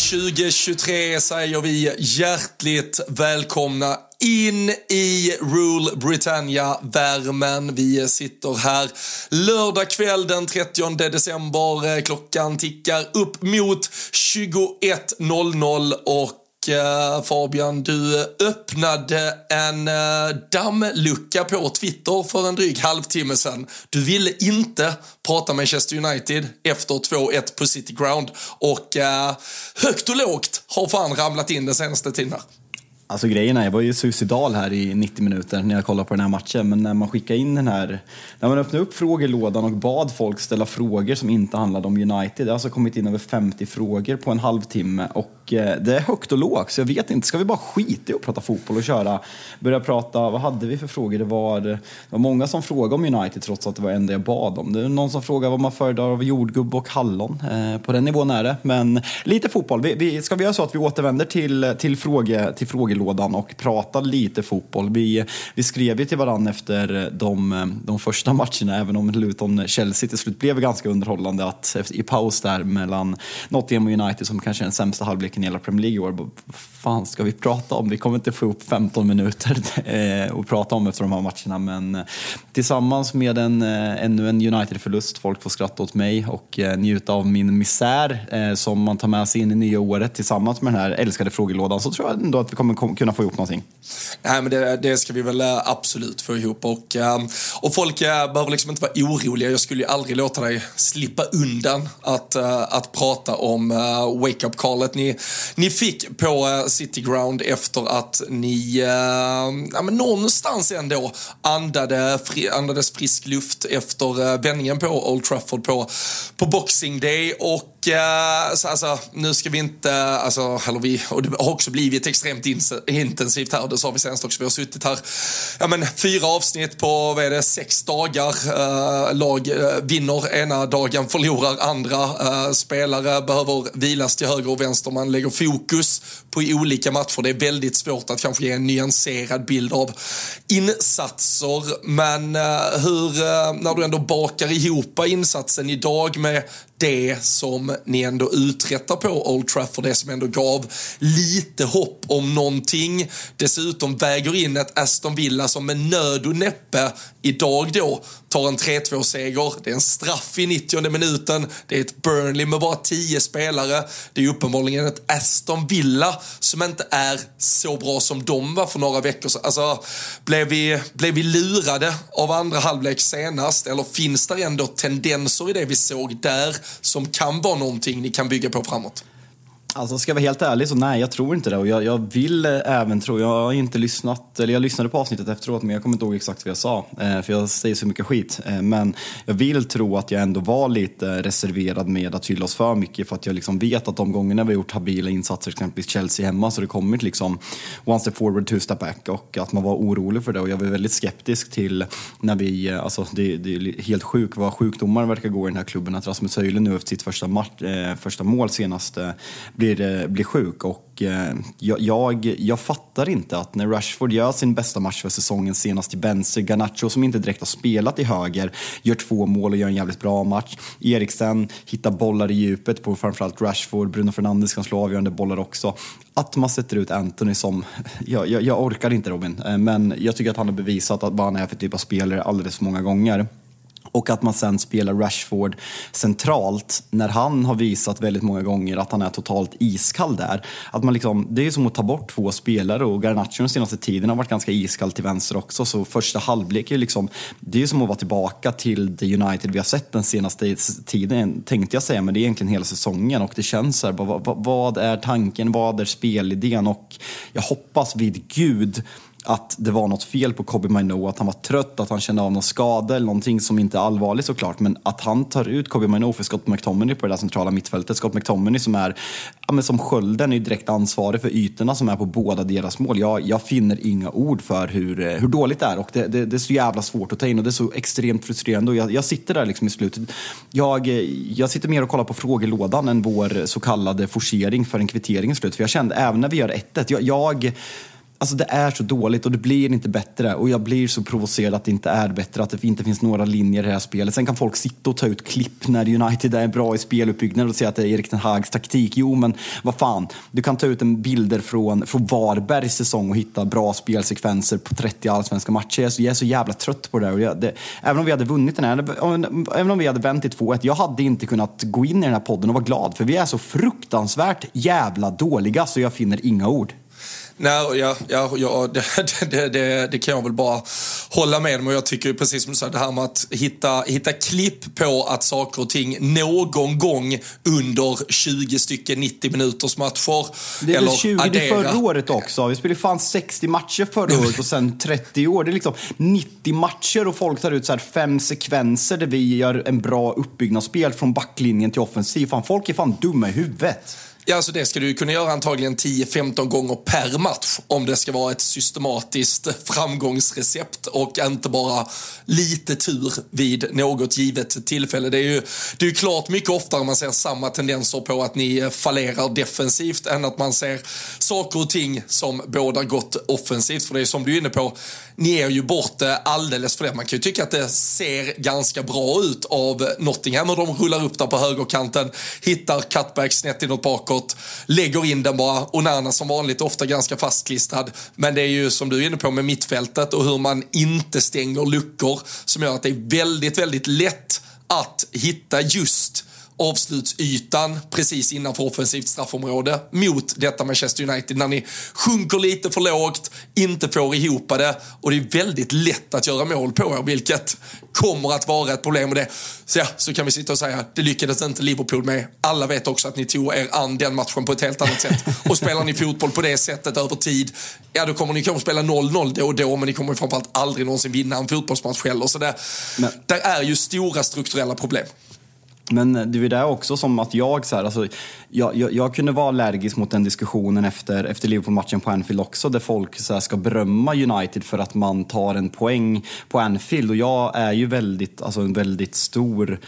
2023 säger vi hjärtligt välkomna in i Rule Britannia-värmen. Vi sitter här lördag kväll den 30 december. Klockan tickar upp mot 21.00 och Eh, Fabian, du öppnade en eh, dammlucka på Twitter för en dryg halvtimme sedan. Du ville inte prata Manchester United efter 2-1 på City Ground och eh, högt och lågt har fan ramlat in den senaste tiden här. Alltså grejen är, jag var ju suicidal här i 90 minuter när jag kollade på den här matchen, men när man skickade in den här, när man öppnade upp frågelådan och bad folk ställa frågor som inte handlade om United, det har alltså kommit in över 50 frågor på en halvtimme och Eh, det är högt och lågt, så jag vet inte, ska vi bara skita i att prata fotboll och köra, börja prata, vad hade vi för frågor? Det var, det var många som frågade om United trots att det var det enda jag bad om. Det är någon som frågade vad man föredrar av jordgubb och hallon, eh, på den nivån är det, men lite fotboll. Vi, vi, ska vi göra så att vi återvänder till, till, fråge, till frågelådan och pratar lite fotboll? Vi, vi skrev ju till varandra efter de, de första matcherna, även om Luton-Chelsea till slut blev ganska underhållande, att i paus där mellan Nottingham och United, som kanske är den sämsta halvleken hela Premier League i år, fan ska vi prata om? Vi kommer inte få upp 15 minuter eh, att prata om efter de här matcherna, men eh, tillsammans med en, eh, ännu en United-förlust, folk får skratta åt mig och njuta av min misär som man tar med sig in i nya året tillsammans med den här älskade frågelådan, så tror jag ändå att vi kommer kunna få ihop någonting. Nej, men det, det ska vi väl absolut få ihop. Och, och folk behöver liksom inte vara oroliga. Jag skulle ju aldrig låta dig slippa undan att, att prata om wake-up callet ni, ni fick på City Ground efter att ni eh, ja, men någonstans ändå andade, fri, andades frisk luft efter eh, vändningen på Old Trafford på, på Boxing Day. Och så, alltså, nu ska vi inte, alltså, eller vi, och det har också blivit extremt intensivt här, det sa vi senast också, vi har suttit här, ja men fyra avsnitt på, vad är det, sex dagar. Eh, lag eh, vinner ena dagen, förlorar andra. Eh, spelare behöver vilas till höger och vänster, man lägger fokus på olika matcher. Det är väldigt svårt att kanske ge en nyanserad bild av insatser, men eh, hur, eh, när du ändå bakar ihop insatsen idag med det som ni ändå uträttar på Old Trafford, det som ändå gav lite hopp om någonting. Dessutom väger in ett Aston Villa som med nöd och näppe idag då tar en 3-2-seger. Det är en straff i 90 minuten. Det är ett Burnley med bara 10 spelare. Det är uppenbarligen ett Aston Villa som inte är så bra som de var för några veckor sedan. Alltså, blev vi, blev vi lurade av andra halvlek senast? Eller finns det ändå tendenser i det vi såg där som kan vara någonting ni kan bygga på framåt? Alltså ska jag vara helt ärlig så nej, jag tror inte det. Och jag, jag vill eh, även tro, jag har inte lyssnat, eller jag lyssnade på avsnittet efteråt men jag kommer inte ihåg exakt vad jag sa. Eh, för jag säger så mycket skit. Eh, men jag vill tro att jag ändå var lite reserverad med att hylla oss för mycket. För att jag liksom vet att de gångerna vi har gjort habila insatser, exempelvis Chelsea hemma, så har det kommit liksom one step forward, two step back. Och att man var orolig för det. Och jag var väldigt skeptisk till när vi, alltså det, det är helt sjukt vad sjukdomar verkar gå i den här klubben. Att Rasmus Höjlund nu efter sitt första, match, första mål senaste blir, eh, blir sjuk. Och eh, jag, jag, jag, fattar inte att när Rashford gör sin bästa match för säsongen senast i Benzer, Garnacho som inte direkt har spelat i höger, gör två mål och gör en jävligt bra match. Eriksen hittar bollar i djupet på framförallt Rashford, Bruno Fernandes kan slå avgörande bollar också. Att man sätter ut Anthony som, jag, jag, jag orkar inte Robin, eh, men jag tycker att han har bevisat att vad han är för typ av spelare alldeles för många gånger. Och att man sen spelar Rashford centralt när han har visat väldigt många gånger att han är totalt iskall där. Att man liksom, det är som att ta bort två spelare och Garnacho den senaste tiden har varit ganska iskall till vänster också. Så första halvlek är liksom, det är som att vara tillbaka till det United vi har sett den senaste tiden tänkte jag säga, men det är egentligen hela säsongen och det känns så här, vad, vad är tanken, vad är spelidén och jag hoppas vid gud att det var något fel på Kobe Maino, att han var trött, att han kände av någon skada eller någonting som inte är allvarligt såklart. Men att han tar ut Kobe Maino för Scott McTominay på det där centrala mittfältet. Scott McTominay som är, ja, men som skölden är ju direkt ansvarig för ytorna som är på båda deras mål. Jag, jag finner inga ord för hur, eh, hur dåligt det är och det, det, det, är så jävla svårt att ta in och det är så extremt frustrerande. Och jag, jag sitter där liksom i slutet. Jag, eh, jag sitter mer och kollar på frågelådan än vår så kallade forcering för en kvittering i slutet. För jag kände även när vi gör 1-1, jag, jag Alltså det är så dåligt och det blir inte bättre. Och jag blir så provocerad att det inte är bättre, att det inte finns några linjer i det här spelet. Sen kan folk sitta och ta ut klipp när United är bra i speluppbyggnad och säga att det är Erik Ten Hags taktik. Jo, men vad fan. Du kan ta ut en bilder från, från Varbergs säsong och hitta bra spelsekvenser på 30 allsvenska matcher. Jag är så, jag är så jävla trött på det, och jag, det Även om vi hade vunnit den här, även om vi hade vänt i 2-1, jag hade inte kunnat gå in i den här podden och vara glad. För vi är så fruktansvärt jävla dåliga så jag finner inga ord. Nej, ja, ja, ja det, det, det, det, kan jag väl bara hålla med om. Och jag tycker precis som du sa, det här med att hitta, hitta klipp på att saker och ting någon gång under 20 stycken 90 minuters matcher. Det är väl 20 addera. förra året också. Vi spelade fan 60 matcher förra året och sen 30 år. Det är liksom 90 matcher och folk tar ut så fem sekvenser där vi gör en bra uppbyggnadsspel från backlinjen till offensiv. Fan, folk är fan dumma i huvudet. Ja, alltså det ska du kunna göra antagligen 10-15 gånger per match om det ska vara ett systematiskt framgångsrecept och inte bara lite tur vid något givet tillfälle. Det är ju det är klart mycket oftare man ser samma tendenser på att ni fallerar defensivt än att man ser saker och ting som båda gott offensivt. För det är som du är inne på, ni är ju bort alldeles för det. Man kan ju tycka att det ser ganska bra ut av Nottingham och de rullar upp där på högerkanten, hittar cutback snett inåt bakåt bakåt, lägger in den bara. Onana som vanligt ofta ganska fastklistrad. Men det är ju som du är inne på med mittfältet och hur man inte stänger luckor som gör att det är väldigt, väldigt lätt att hitta just avslutsytan precis innanför offensivt straffområde mot detta Manchester United när ni sjunker lite för lågt, inte får ihop det och det är väldigt lätt att göra mål på er, vilket kommer att vara ett problem. Och det, så, ja, så kan vi sitta och säga, det lyckades inte Liverpool med. Alla vet också att ni tog er an den matchen på ett helt annat sätt. Och spelar ni fotboll på det sättet över tid, ja då kommer ni kanske spela 0-0 då och då, men ni kommer framförallt aldrig någonsin vinna en fotbollsmatch heller. Så det, där är ju stora strukturella problem. Men det är också som att jag, så här, alltså, jag, jag, jag, kunde vara allergisk mot den diskussionen efter, efter Liverpool-matchen på Anfield också, där folk så här, ska berömma United för att man tar en poäng på Anfield. Och jag är ju väldigt, alltså en väldigt stor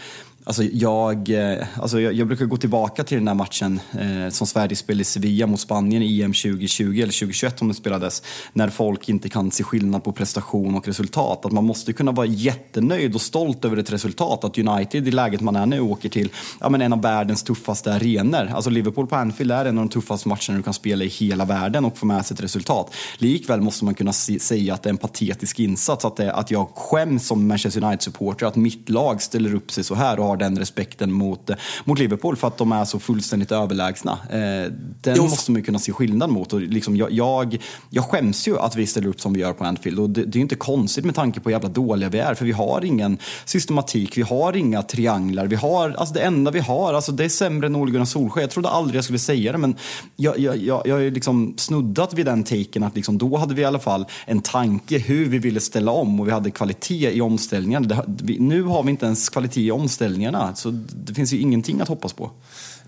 Alltså jag, eh, alltså jag, jag, brukar gå tillbaka till den här matchen eh, som Sverige spelade i Sevilla mot Spanien i EM 2020 eller 2021 om det spelades. När folk inte kan se skillnad på prestation och resultat. Att man måste kunna vara jättenöjd och stolt över ett resultat. Att United i läget man är nu åker till ja, men en av världens tuffaste arenor. Alltså Liverpool på Anfield är en av de tuffaste matcherna du kan spela i hela världen och få med sig ett resultat. Likväl måste man kunna se, säga att det är en patetisk insats. Att, det, att jag skäms som Manchester United-supporter att mitt lag ställer upp sig så här och har den respekten mot, mot Liverpool för att de är så fullständigt överlägsna. Eh, den jo. måste man ju kunna se skillnad mot. Och liksom jag, jag, jag skäms ju att vi ställer upp som vi gör på Anfield och det, det är inte konstigt med tanke på hur jävla dåliga vi är för vi har ingen systematik, vi har inga trianglar, vi har, alltså det enda vi har, alltså det är sämre än Ole Gunnar Solskjaer. Jag trodde aldrig jag skulle säga det men jag, jag, jag, jag har ju liksom snuddat vid den taken att liksom, då hade vi i alla fall en tanke hur vi ville ställa om och vi hade kvalitet i omställningarna. Nu har vi inte ens kvalitet i omställningarna förutsättningarna. Så det finns ju ingenting att hoppas på.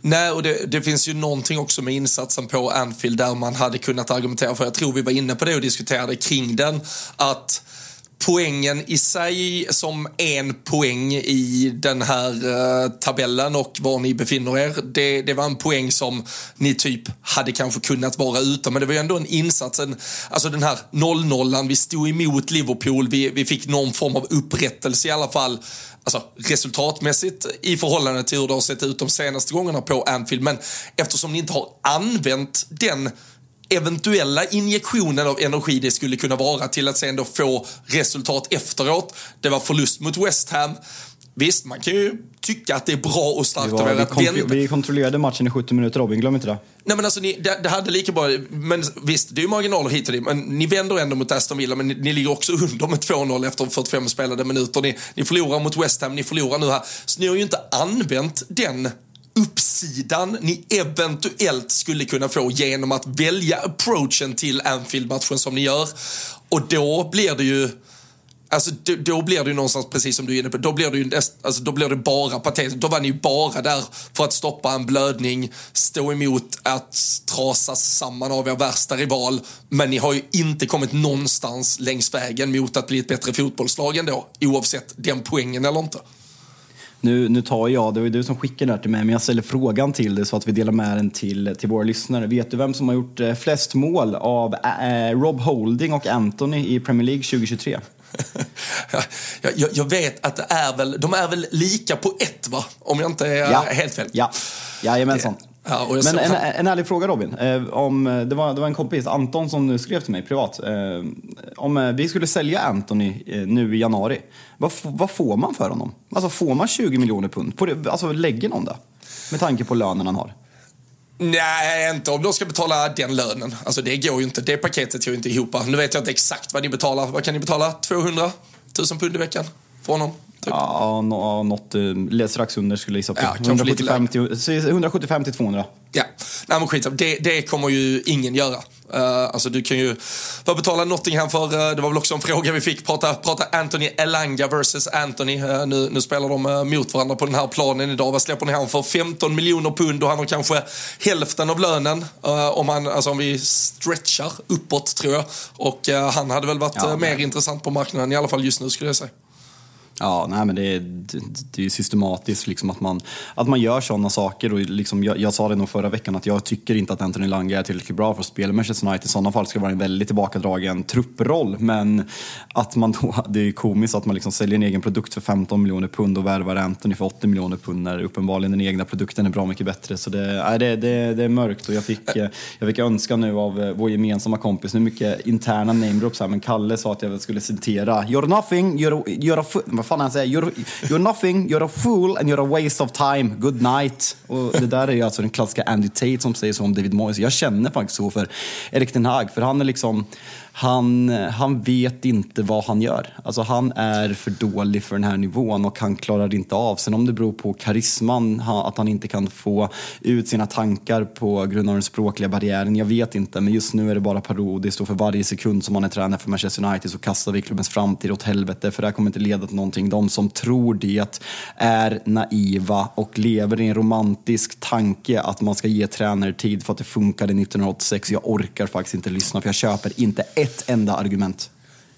Nej, och det, det, finns ju någonting också med insatsen på Anfield där man hade kunnat argumentera för, jag tror vi var inne på det och diskuterade kring den, att poängen i sig som en poäng i den här eh, tabellen och var ni befinner er. Det, det, var en poäng som ni typ hade kanske kunnat vara utan, men det var ju ändå en insats. En, alltså den här 0-0, vi stod emot Liverpool, vi, vi fick någon form av upprättelse i alla fall alltså, resultatmässigt i förhållande till hur det har sett ut de senaste gångerna på Anfield. Men eftersom ni inte har använt den eventuella injektionen av energi det skulle kunna vara till att sen då få resultat efteråt. Det var förlust mot West Ham. Visst, man kan ju tycka att det är bra och starkt var, er att vända. Vi kontrollerade matchen i 70 minuter Robin, glöm inte det. Nej men alltså ni, det, det, hade lika bra, men visst det är ju marginaler hit och dit, men ni vänder ändå mot Aston Villa, men ni, ni ligger också under med 2-0 efter 45 spelade minuter. Ni, ni förlorar mot West Ham, ni förlorar nu här. Så ni har ju inte använt den uppsidan ni eventuellt skulle kunna få genom att välja approachen till Anfield-matchen som ni gör. Och då blir det ju Alltså, då, då, blir det ju någonstans precis som du är inne på, då blir det, ju, alltså, då blir det bara patetiskt. Då var ni ju bara där för att stoppa en blödning, stå emot att trasas samman av er värsta rival. Men ni har ju inte kommit någonstans längs vägen mot att bli ett bättre fotbollslag ändå, oavsett den poängen eller inte. Nu, nu tar jag, det var ju du som skickade det till mig, men jag ställer frågan till dig så att vi delar med den till, till våra lyssnare. Vet du vem som har gjort eh, flest mål av äh, Rob Holding och Anthony i Premier League 2023? jag, jag, vet att det är väl, de är väl lika på ett va? Om jag inte är ja. helt fel. Ja, jajamensan. Ja, Men en, en ärlig fråga Robin. Eh, om, eh, det, var, det var en kompis, Anton, som skrev till mig privat. Eh, om vi skulle sälja Anthony nu i januari, vad, vad får man för honom? Alltså får man 20 miljoner pund? På det, alltså lägger någon det? Med tanke på lönen han har. Nej, inte om de ska betala den lönen. Alltså det går ju inte. Det paketet går ju inte ihop. Nu vet jag inte exakt vad ni betalar. Vad kan ni betala? 200 000 pund i veckan för honom? Typ. Ja, något eh, strax under skulle jag gissa på. Ja, 175, till, 175 till 200. Ja, nej men skit det, det kommer ju ingen göra. Uh, alltså du kan ju, vad betalar Nottingham för? Uh, det var väl också en fråga vi fick. Prata, prata Anthony Elanga versus Anthony. Uh, nu, nu spelar de mot varandra på den här planen idag. Vad släpper ni han för? 15 miljoner pund och han har kanske hälften av lönen. om, han, alltså om vi stretchar uppåt tror jag. Och han hade väl varit ja, mer intressant på marknaden i alla fall just nu skulle jag säga. Ja, nej, men det är, det, är systematiskt liksom att, man, att man gör sådana saker. Och liksom, jag, jag, sa det nog förra veckan att jag tycker inte att Anthony Lange är tillräckligt bra för att spela Manchester United. I sådana fall ska det vara en väldigt tillbakadragen trupproll. Men att man då, det är komiskt att man liksom säljer en egen produkt för 15 miljoner pund och värvar Anthony för 80 miljoner pund när uppenbarligen den egna produkten är bra mycket bättre. Så det, nej, det, det, det är mörkt och jag fick, jag fick önska nu av eh, vår gemensamma kompis, nu mycket interna namedrops här, men Kalle sa att jag skulle citera “You're nothing, you're, you're a vad fan han säger? You're, you're nothing, you're a fool and you're a waste of time. Good night. Och det där är ju alltså den klassiska Andy Tate som säger så om David Moyes. Jag känner faktiskt så för Erik Ten Hag, för han är liksom han, han vet inte vad han gör. Alltså han är för dålig för den här nivån och han klarar inte av. Sen om det beror på karisman, att han inte kan få ut sina tankar på grund av den språkliga barriären, jag vet inte. Men just nu är det bara parodiskt och för varje sekund som han är tränare för Manchester United så kastar vi klubbens framtid åt helvete för det här kommer inte leda till någonting. De som tror det är naiva och lever i en romantisk tanke att man ska ge tränare tid för att det funkade 1986. Jag orkar faktiskt inte lyssna för jag köper inte ett enda argument.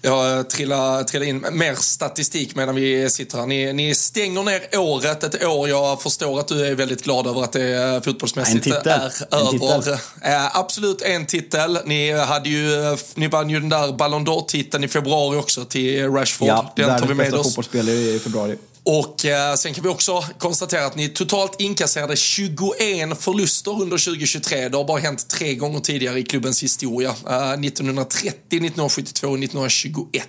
Jag trillar, trillar in mer statistik medan vi sitter här. Ni, ni stänger ner året, ett år jag förstår att du är väldigt glad över att det fotbollsmässigt en titel. är en över. Titel. Äh, absolut en titel. Ni, hade ju, ni vann ju den där Ballon d'Or-titeln i februari också till Rashford. Ja, den tar vi med oss. fotbollsspelare i februari. Och eh, sen kan vi också konstatera att ni totalt inkasserade 21 förluster under 2023. Det har bara hänt tre gånger tidigare i klubbens historia. Eh, 1930, 1972 och 1921.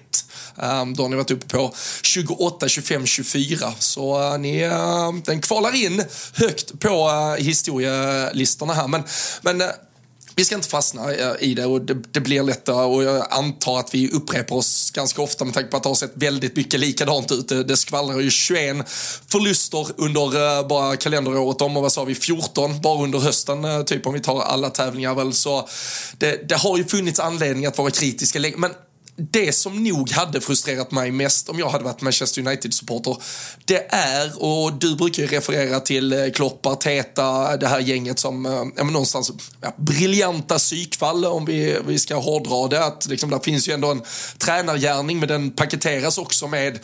Eh, då har ni varit uppe på 28, 25, 24. Så eh, ni, eh, den kvalar in högt på eh, historielistorna här. Men, men eh, vi ska inte fastna eh, i det och det, det blir lätt och jag antar att vi upprepar oss ganska ofta med tanke på att det har sett väldigt mycket likadant ut. Det, det skvallrar ju 21 förluster under eh, bara kalenderåret om och vad sa vi, 14 bara under hösten, eh, typ om vi tar alla tävlingar väl. Så det, det har ju funnits anledning att vara kritiska länge, men det som nog hade frustrerat mig mest om jag hade varit Manchester United-supporter, det är, och du brukar ju referera till eh, Klopp, Arteta, det här gänget som, eh, ja men någonstans, ja, briljanta psykfall om vi, vi ska hårdra det, att liksom, där finns ju ändå en tränargärning, men den paketeras också med,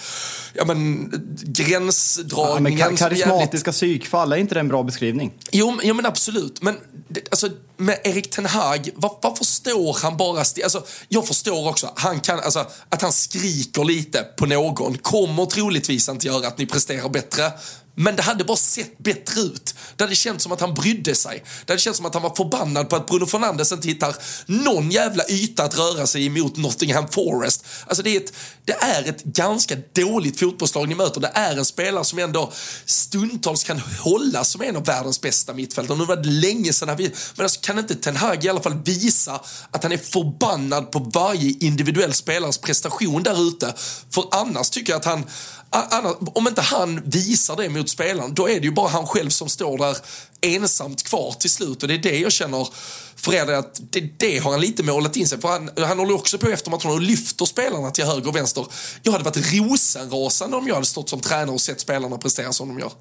ja men, gränsdragningen. Ja, men karismatiska jävligt... psykfall, är inte det en bra beskrivning? Jo, jo men absolut, men det, alltså, med Erik Ten Hag, var, varför står han bara Alltså, jag förstår också, han kan, alltså, att han skriker lite på någon kommer troligtvis inte göra att ni presterar bättre. Men det hade bara sett bättre ut. Det hade känts som att han brydde sig. Det hade känts som att han var förbannad på att Bruno Fernandes inte hittar någon jävla yta att röra sig emot Nottingham Forest. Alltså det är ett, det är ett ganska dåligt fotbollslag ni möter. Det är en spelare som ändå stundtals kan hålla som en av världens bästa mittfältare. Nu var det länge sedan han... Men alltså kan inte Ten Hag i alla fall visa att han är förbannad på varje individuell spelares prestation där ute? För annars tycker jag att han annars, om inte han visar det mot spelaren, då är det ju bara han själv som står där ensamt kvar till slut. Och det är det jag känner för er, att det, det har han lite målat in sig. För han, han håller också på efter matchen och lyfter spelarna till höger och vänster. Jag hade varit rosenrasande om jag hade stått som tränare och sett spelarna prestera som de gör.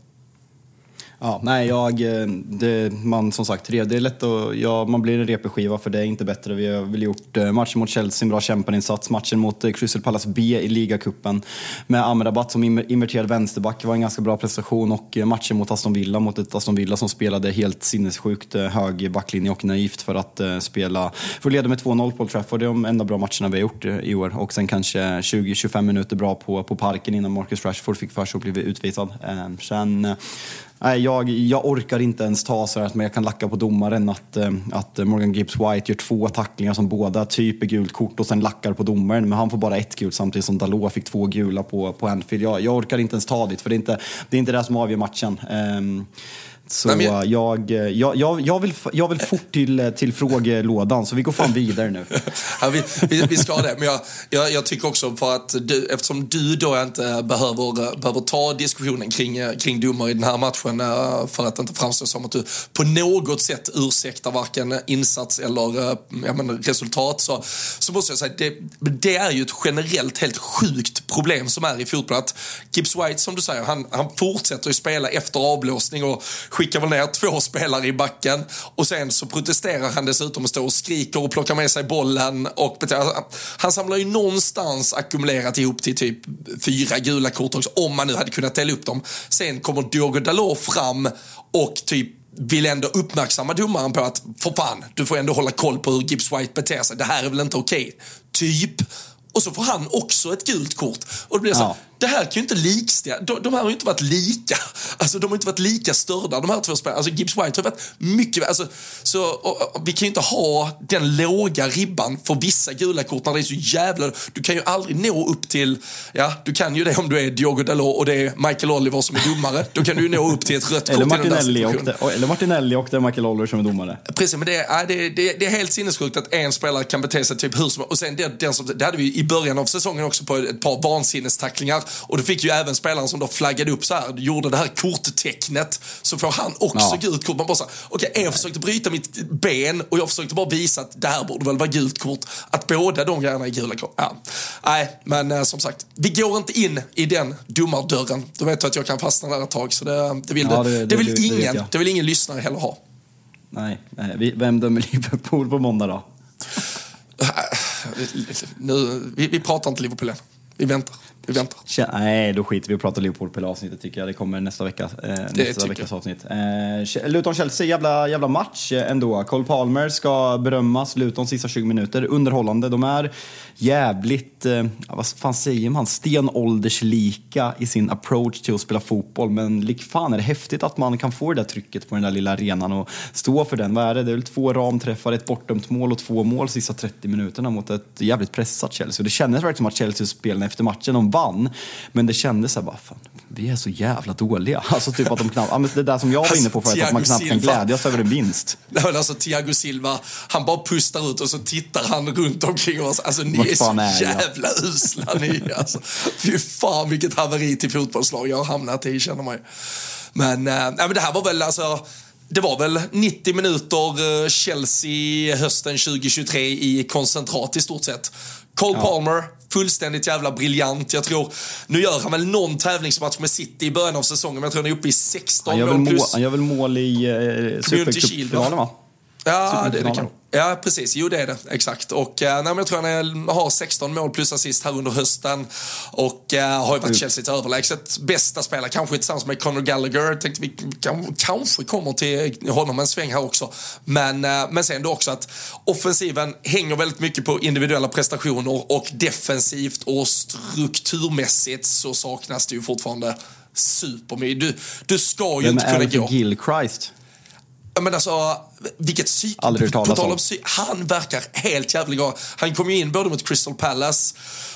Ja, nej, jag, eh, det, man som sagt, det är lätt att, ja, man blir en repskiva för det är inte bättre. Vi har väl gjort eh, matchen mot Chelsea, en bra kämparinsats. Matchen mot eh, Crystal Palace B i ligacupen med Amrabat som inverterad vänsterback var en ganska bra prestation och matchen mot Aston Villa, mot ett Aston Villa som spelade helt sinnessjukt hög backlinje och naivt för att spela, för att leda med 2-0 på Old Trafford. Det är de enda bra matcherna vi har gjort i år och sen kanske 20-25 minuter bra på, på parken innan Marcus Rashford fick för sig att bli utvisad. Sen Nej, jag, jag orkar inte ens ta så att jag kan lacka på domaren att, eh, att Morgan Gibbs White gör två tacklingar som båda typ är gult kort och sen lackar på domaren. Men han får bara ett gult samtidigt som Dalot fick två gula på, på Anfield. Jag, jag orkar inte ens ta dit för det är inte det, är inte det som avgör matchen. Um, så Nej, men... jag, jag, jag, jag, vill, jag vill fort till, till frågelådan, så vi går fan vidare nu. ja, vi, vi, vi, ska det, men jag, jag, jag, tycker också för att du, eftersom du då inte behöver, behöver ta diskussionen kring, kring domare i den här matchen eh, för att inte framstå som att du på något sätt ursäktar varken insats eller eh, ja, men resultat så, så måste jag säga det, det är ju ett generellt helt sjukt problem som är i fotboll. Att Gibbs White, som du säger, han, han fortsätter ju spela efter avblåsning och skickar väl ner två spelare i backen och sen så protesterar han dessutom och står och skriker och plockar med sig bollen. Och alltså, han samlar ju någonstans ackumulerat ihop till typ fyra gula kort också, om man nu hade kunnat dela upp dem. Sen kommer Diogo Dalot fram och typ vill ändå uppmärksamma domaren på att för fan, du får ändå hålla koll på hur Gibbs White beter sig. Det här är väl inte okej? Okay. Typ. Och så får han också ett gult kort. Och det blir så, ja det här kan ju inte likställa. De, de här har ju inte varit lika. Alltså de har inte varit lika störda de här två spelarna. Alltså Gibbs White har varit mycket, alltså, så och, och, vi kan ju inte ha den låga ribban för vissa gula kort när det är så jävla, du kan ju aldrig nå upp till, ja du kan ju det om du är Diogo Dalot och det är Michael Oliver som är domare. Då kan du ju nå upp till ett rött eller kort Martinelli och det, Eller Martinelli och det är Michael Oliver som är domare. Precis, men det är, det, det, det är helt sinnessjukt att en spelare kan bete sig typ hur som Och sen det, den som, det hade vi i början av säsongen också på ett par vansinnestacklingar och då fick ju även spelaren som då flaggade upp så här, gjorde det här korttecknet, så får han också ja. gult kort. Man bara så okej, okay, jag försökte bryta mitt ben och jag försökte bara visa att det här borde väl vara gult kort. Att båda de grejerna är gula kort. Ja. Nej, men eh, som sagt, vi går inte in i den domardörren. Då vet du att jag kan fastna där ett tag, så det, det vill, ja, det, det, det, vill ingen, det, vill ingen lyssnare heller ha. Nej, nej. vem dömer Liverpool på måndag då? nu, vi, vi pratar inte Liverpool än. Vi väntar. Vi väntar. Nej, då skiter vi och pratar Liverpool på avsnittet tycker jag. Det kommer nästa vecka. Eh, nästa veckas avsnitt. Eh, Luton-Chelsea, jävla, jävla match eh, ändå. Cole Palmer ska berömmas. Luton sista 20 minuter. Underhållande. De är jävligt, eh, vad fan säger man, stenålderslika i sin approach till att spela fotboll. Men lik fan är det häftigt att man kan få det där trycket på den där lilla arenan och stå för den. Vad är det? Det är väl två ramträffar, ett bortdömt mål och två mål sista 30 minuterna mot ett jävligt pressat Chelsea. Och det kändes verkligen som att Chelsea spelarna efter matchen, de vann. Men det kändes så här bara, fan, vi är så jävla dåliga. Alltså typ att de knappt, det där som jag var inne på förut, att man knappt kan glädjas över en vinst. Nej, alltså Thiago Silva, han bara pustar ut och så tittar han runt omkring oss. Alltså ni är så är jävla jag? usla ni alltså. Fy fan vilket haveri till fotbollslag jag har hamnat i känner man ju. Men, äh, men det här var väl alltså det var väl 90 minuter eh, Chelsea hösten 2023 i koncentrat i stort sett. Cole ja. Palmer, fullständigt jävla briljant. Jag tror, nu gör han väl någon tävlingsmatch med City i början av säsongen, men jag tror han är uppe i 16 mål plus. Han gör väl mål i eh, Supercupfinalen va? Ja, det, det kan Ja, precis. Jo, det är det. Exakt. Och, eh, nej, jag tror han har 16 mål plus assist här under hösten. Och eh, har ju varit mm. Chelseas överlägset bästa spelare. Kanske tillsammans med Conor Gallagher. Tänkte vi kan, kanske kommer till honom en sväng här också. Men, eh, men sen då också att offensiven hänger väldigt mycket på individuella prestationer och defensivt och strukturmässigt så saknas det ju fortfarande supermycket. Du, du ska ju Vem inte kunna gå... Gilchrist? Men alltså, vilket psyk. Aldrig på, tal om psyk. Han verkar helt jävligt bra. Han kom ju in både mot Crystal Palace,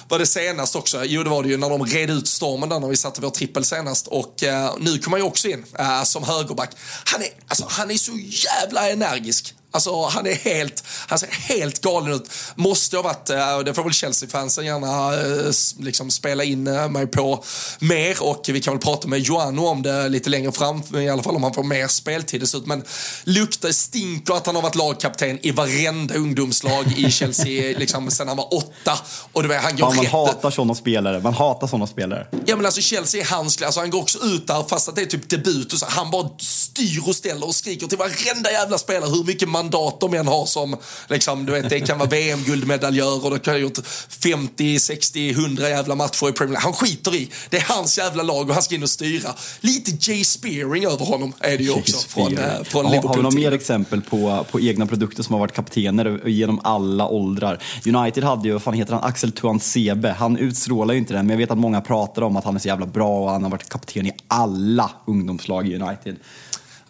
var det senast också? Jo, det var det ju när de red ut stormen där när vi satte vår trippel senast. Och uh, nu kommer han ju också in uh, som högerback. Han är, alltså, han är så jävla energisk. Alltså han är helt, han ser helt galen ut. Måste ha varit, eh, det får väl Chelsea-fansen gärna eh, liksom spela in eh, mig på mer och vi kan väl prata med Joano om det lite längre fram, i alla fall om han får mer speltid dessutom. Men luktar, stinker att han har varit lagkapten i varenda ungdomslag i Chelsea liksom sen han var åtta. Och du vet, han går man rätt... hatar sådana spelare, man hatar sådana spelare. Ja men alltså Chelsea är hans, alltså han går också ut där fast att det är typ debut och så, han bara styr och ställer och skriker till varenda jävla spelare hur mycket mandat de än har som, liksom, du vet, det kan vara VM-guldmedaljör och det kan ha gjort 50, 60, 100 jävla matcher i Premier League. Han skiter i. Det är hans jävla lag och han ska in och styra. Lite Jay Spearing över honom är det ju också från, äh, från har, Liverpool. Har vi några mer exempel på, på egna produkter som har varit kaptener genom alla åldrar? United hade ju, vad fan heter han, Axel Tuansebe. Han utstrålar ju inte den, men jag vet att många pratar om att han är så jävla bra och han har varit kapten i alla ungdomslag i United.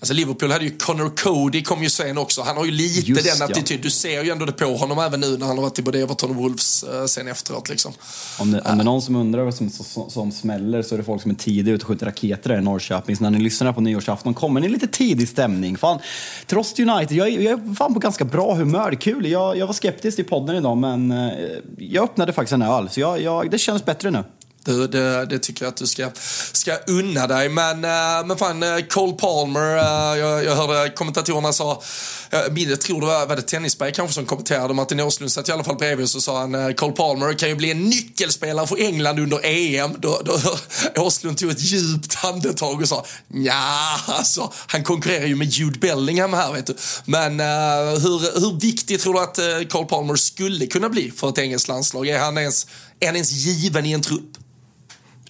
Alltså Liverpool hade ju Connor Cody kom ju sen också. Han har ju lite Just, den attityd. Ja. Du ser ju ändå det på honom även nu när han har varit i både Everton och Wolves uh, sen efteråt. Liksom. Om, det, om det är någon som undrar vad som, som, som smäller så är det folk som är tidiga ute och skjuter raketer där i Norrköping. Så när ni lyssnar på nyårsafton kommer ni lite tidig stämning. Fan, trots United, jag, jag är fan på ganska bra humör. Kul. Jag, jag var skeptisk i podden idag men uh, jag öppnade faktiskt en öl. Så jag, jag, det känns bättre nu. Du, det, det, tycker jag att du ska, ska unna dig. Men, eh, men fan, eh, Cole Palmer, eh, jag, jag hörde kommentatorerna sa, jag tror det var, var det Tennisberg kanske som kommenterade, Martin Åslund satt i alla fall bredvid och så sa han Cole Palmer kan ju bli en nyckelspelare för England under EM. Då, då Åslund tog ett djupt andetag och sa, ja alltså, han konkurrerar ju med Jude Bellingham här vet du. Men hur, hur viktig tror du att Cole Palmer skulle kunna bli för ett engelskt landslag? Är han ens, är han ens given i en trupp?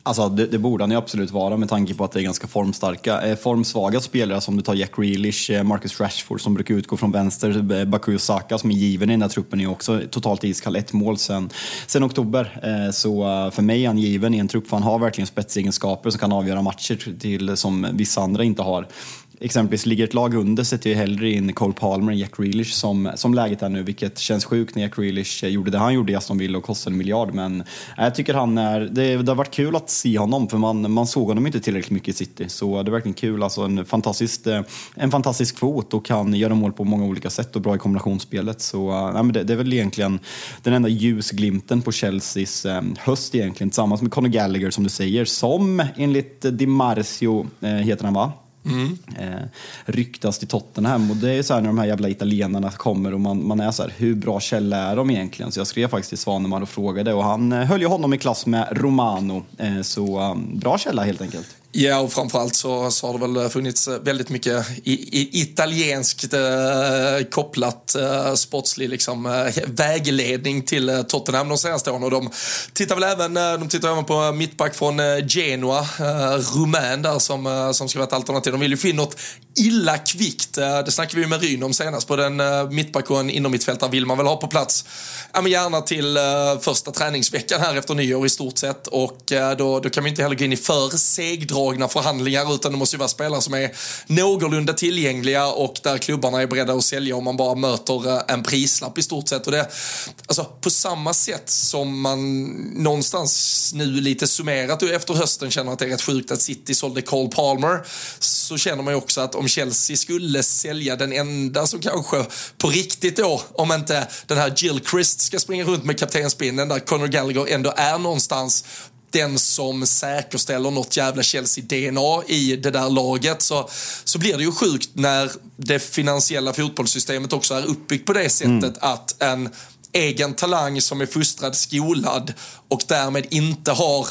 Alltså det, det, borde han ju absolut vara med tanke på att det är ganska formstarka. Eh, formsvaga spelare som du tar Jack Grealish, eh, Marcus Rashford som brukar utgå från vänster, eh, Baku Bakuyo Saka som är given i den här truppen är också totalt iskall. Ett mål sen, sen oktober. Så för mig är han given i en trupp för han har verkligen spetsegenskaper som kan avgöra matcher till, som vissa andra inte har exempelvis ligger ett lag under sätter jag hellre in Cole Palmer än Jack Grealish som, som läget är nu, vilket känns sjukt när Jack Grealish gjorde det han gjorde i Aston Villa och kostade en miljard. Men jag tycker han är, det, det har varit kul att se honom för man, man såg honom inte tillräckligt mycket i City. Så det är verkligen kul, alltså en, fantastisk, eh, en fantastisk kvot och kan göra mål på många olika sätt och bra i kombinationsspelet. Så eh, nej, men det, det är väl egentligen den enda ljusglimten på Chelseas eh, höst egentligen, tillsammans med Conor Gallagher som du säger, som enligt Di Marcio, heter han va? Mm. Eh, ryktas till Tottenham och det är så här när de här jävla italienarna kommer och man, man är så här, hur bra källa är de egentligen? Så jag skrev faktiskt till Svanemar och frågade och han eh, höll ju honom i klass med Romano. Eh, så um, bra källa helt enkelt. Ja, och framförallt så, så har det väl funnits eh, väldigt mycket i, i, italienskt eh, kopplat eh, sportslig liksom, eh, vägledning till eh, Tottenham de senaste åren. Och de tittar väl även, eh, de tittar även på mittback från eh, Genoa, eh, rumän där som, eh, som ska vara ett alternativ. De vill ju få in något illa kvickt. Eh, det snackade vi med Ryn om senast. På den eh, mittback och en innermittfältare vill man väl ha på plats. Ja, men gärna till eh, första träningsveckan här efter nyår i stort sett. Och då, då kan vi inte heller gå in i för segdragna förhandlingar utan det måste ju vara spelare som är någorlunda tillgängliga och där klubbarna är beredda att sälja om man bara möter en prislapp i stort sett. Och det, alltså, på samma sätt som man någonstans nu lite summerat efter hösten känner att det är rätt sjukt att City sålde Cole Palmer så känner man ju också att om Chelsea skulle sälja den enda som kanske på riktigt då, om inte den här Jill Christ ska springa runt med kaptensbindeln där Conor Gallagher ändå är någonstans den som säkerställer något jävla Chelsea-DNA i det där laget så, så blir det ju sjukt när det finansiella fotbollssystemet också är uppbyggt på det sättet mm. att en egen talang som är fostrad, skolad och därmed inte har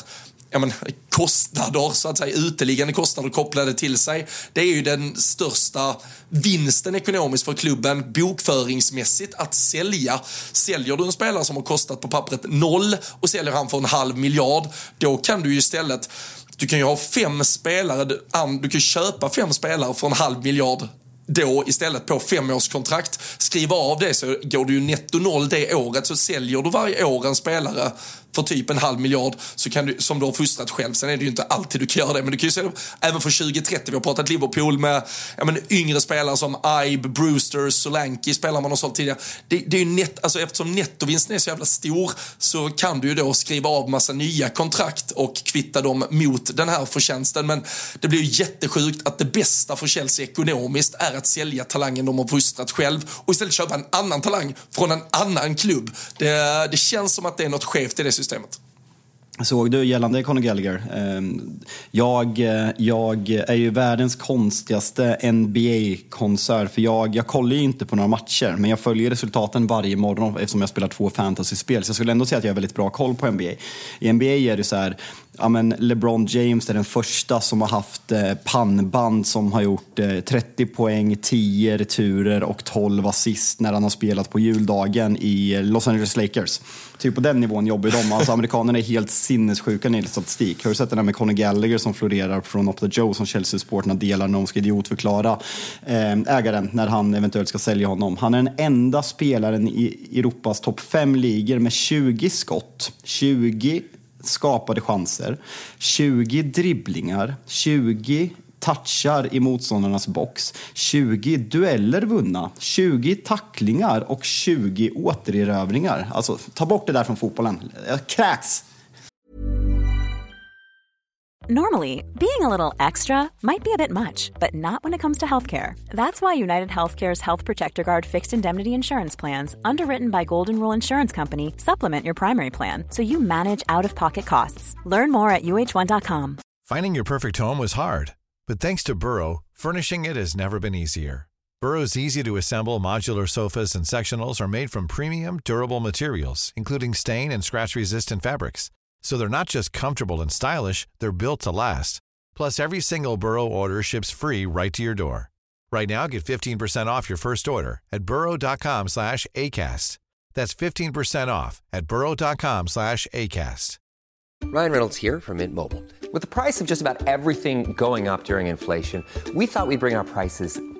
ja, men, kostnader, så att säga, uteliggande kostnader kopplade till sig. Det är ju den största vinsten ekonomiskt för klubben bokföringsmässigt att sälja. Säljer du en spelare som har kostat på pappret noll och säljer han för en halv miljard, då kan du ju istället du kan ju ha fem spelare, du kan köpa fem spelare för en halv miljard då istället på femårskontrakt. Skriva av det så går du ju netto noll det året så säljer du varje år en spelare för typ en halv miljard så kan du, som du har fostrat själv. Sen är det ju inte alltid du kan göra det, men du kan ju se det även för 2030. Vi har pratat Liverpool med ja, men, yngre spelare som Ibe, Brewster, Solanke, spelare man har sålt tidigare. Det, det är ju net, alltså, eftersom nettovinsten är så jävla stor så kan du ju då skriva av massa nya kontrakt och kvitta dem mot den här förtjänsten. Men det blir ju jättesjukt att det bästa för Chelsea ekonomiskt är att sälja talangen de har fostrat själv och istället köpa en annan talang från en annan klubb. Det, det känns som att det är något skevt i det systemet. Såg du gällande Conor Gallagher? Ehm, jag, eh, jag är ju världens konstigaste NBA-konsert för jag, jag kollar ju inte på några matcher men jag följer resultaten varje morgon eftersom jag spelar två fantasyspel så jag skulle ändå säga att jag har väldigt bra koll på NBA. I NBA är det så här ja, men LeBron James är den första som har haft eh, pannband som har gjort eh, 30 poäng, 10 returer och 12 assist när han har spelat på juldagen i eh, Los Angeles Lakers. Typ på den nivån jobbar de. Alltså amerikanerna är helt sinnessjuka när det statistik. Har du sett den här med Conor Gallagher som florerar från Opta Joe som Chelsea-sporterna delar när de ska idiotförklara eh, ägaren när han eventuellt ska sälja honom. Han är den enda spelaren i Europas topp 5-ligor med 20 skott, 20 skapade chanser, 20 dribblingar, 20 touchar i motståndarnas box, 20 dueller vunna, 20 tacklingar och 20 återerövringar. Alltså, ta bort det där från fotbollen. Jag kräks! Normally, being a little extra might be a bit much, but not when it comes to healthcare. That's why United Healthcare's Health Protector Guard fixed indemnity insurance plans, underwritten by Golden Rule Insurance Company, supplement your primary plan so you manage out of pocket costs. Learn more at uh1.com. Finding your perfect home was hard, but thanks to Burrow, furnishing it has never been easier. Burrow's easy to assemble modular sofas and sectionals are made from premium, durable materials, including stain and scratch resistant fabrics. So they're not just comfortable and stylish, they're built to last. Plus, every single Burrow order ships free right to your door. Right now, get 15% off your first order at burrow.com slash ACAST. That's 15% off at burrow.com slash ACAST. Ryan Reynolds here from Mint Mobile. With the price of just about everything going up during inflation, we thought we'd bring our prices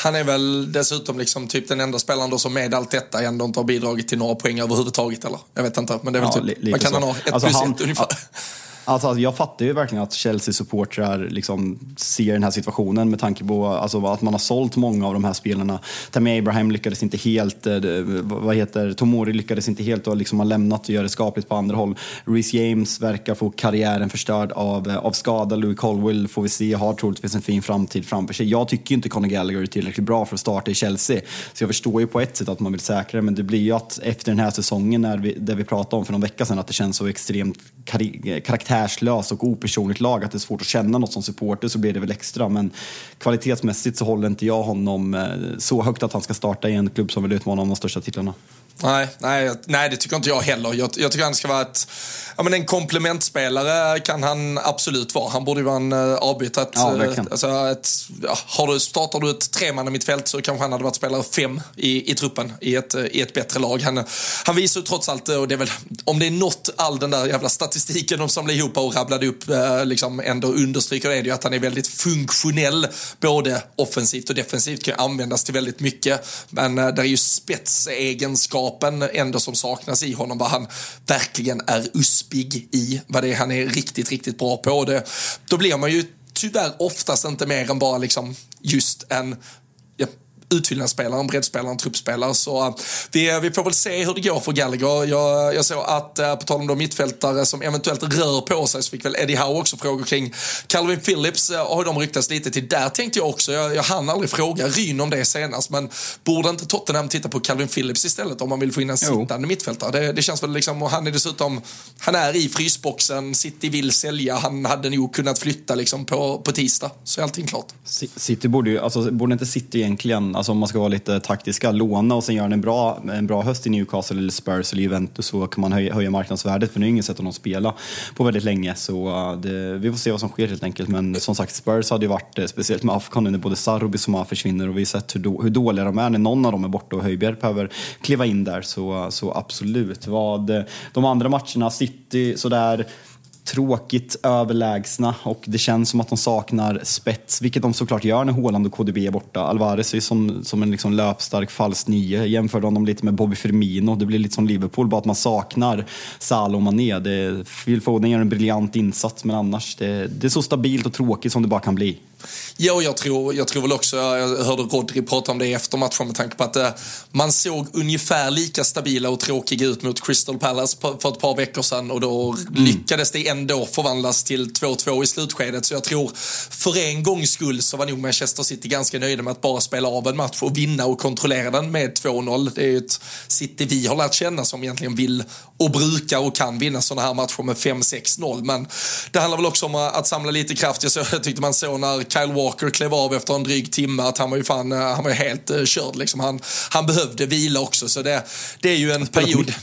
Han är väl dessutom liksom typ den enda spelaren då som med allt detta ändå inte har bidragit till några poäng överhuvudtaget eller? Jag vet inte, men det är väl Ja, typ, vad kan så. ha? Ett Alltså plus han- ett ungefär. Alltså, alltså, jag fattar ju verkligen att Chelsea-supportrar liksom ser den här situationen med tanke på alltså, att man har sålt många av de här spelarna. Tammy Abraham lyckades inte helt, eh, vad heter Tomori lyckades inte helt och liksom har lämnat och gör det skapligt på andra håll. Reece James verkar få karriären förstörd av, eh, av skada. Louis Colwell får vi se, har troligtvis en fin framtid framför sig. Jag tycker ju inte Conor Gallagher är tillräckligt bra för att starta i Chelsea. Så jag förstår ju på ett sätt att man vill säkra det, men det blir ju att efter den här säsongen, när vi, där vi pratade om för någon vecka sedan, att det känns så extremt eh, karaktär karaktärslöst och opersonligt lag, att det är svårt att känna något som supporter, så blir det väl extra. Men kvalitetsmässigt så håller inte jag honom eh, så högt att han ska starta i en klubb som vill utmana om de största titlarna. Nej, nej, nej, det tycker inte jag heller. Jag, jag tycker han ska vara ett, ja, men en komplementspelare kan han absolut vara. Han borde ju vara en uh, avbytare. Ja, eh, verkligen. alltså, ett, ja, har du, startar du ett tremanna mittfält så kanske han hade varit spelare fem i, i truppen i ett, eh, i ett bättre lag. Han, han visar ju trots allt, eh, och det är väl, om det är något all den där jävla statistiken de samlade ihop och rabblade upp eh, liksom ändå understryker det, är det ju att han är väldigt funktionell både offensivt och defensivt, kan användas till väldigt mycket. Men eh, det är ju egenskapen ändå som saknas i honom, vad han verkligen är uspig i, vad det är han är riktigt, riktigt bra på. Det, då blir man ju tyvärr oftast inte mer än bara liksom just en ja, utfyllnadsspelare, en breddspelare, en truppspelare. Så uh, vi, vi får väl se hur det går för Gallagher. Jag, jag såg att, på tal om de mittfältare som eventuellt rör på sig, så fick väl Eddie Howe också frågor kring Calvin Phillips. Har de ryktats lite till. Där tänkte jag också, jag, jag hann aldrig fråga Ryn om det senast, men borde inte Tottenham titta på Calvin Phillips istället om man vill få in en Jo. sittande mittfältare? Det, det känns väl liksom, och han är dessutom, han är i frysboxen, City vill sälja, han hade nog kunnat flytta liksom på, på tisdag, så är allting klart. City borde ju, alltså borde inte City egentligen, alltså om man ska vara lite taktiska, låna och sen göra en bra, en bra höst i Newcastle eller Spurs eller Juventus så kan man höja, höja marknadsvärdet för nu är ingen sätt honom spela på väldigt länge. Så eh, det, vi får se vad som sker helt enkelt. Men som sagt Spurs hade ju varit, eh, speciellt med Afghan när både Sarr och Bissoma försvinner och vi har sett hur, då, hur dåliga de är när någon av dem är borta och Höjbjerg behöver kliva in där. Så, så absolut. Vad, de andra matcherna, City sådär tråkigt överlägsna och det känns som att de saknar spets, vilket de såklart gör när Haaland och KDB är borta. Alvarez är som, som en liksom löpstark falsk nio. Jämför honom lite med Bobby Firmino. Det blir lite som Liverpool, bara att man saknar Salah och Mané. Det, Phil Foden gör en briljant insats, men annars, det, det är så stabilt och tråkigt som det bara kan bli. Ja, och jag tror, jag tror väl också, jag hörde Rodri prata om det efter matchen med tanke på att eh, man såg ungefär lika stabila och tråkiga ut mot Crystal Palace för ett par veckor sedan och då lyckades det ändå förvandlas till 2-2 i slutskedet. Så jag tror för en gångs skull så var nog Manchester City ganska nöjda med att bara spela av en match och vinna och kontrollera den med 2-0. Det är ju ett City vi har lärt känna som egentligen vill och brukar och kan vinna sådana här matcher med 5-6-0. Men det handlar väl också om att samla lite kraft. Jag, så, jag tyckte man såg när Kyle Walker klev av efter en dryg timme att han var ju fan, eh, han var ju helt uh, körd liksom. Han, han behövde vila också så det, det är ju en period.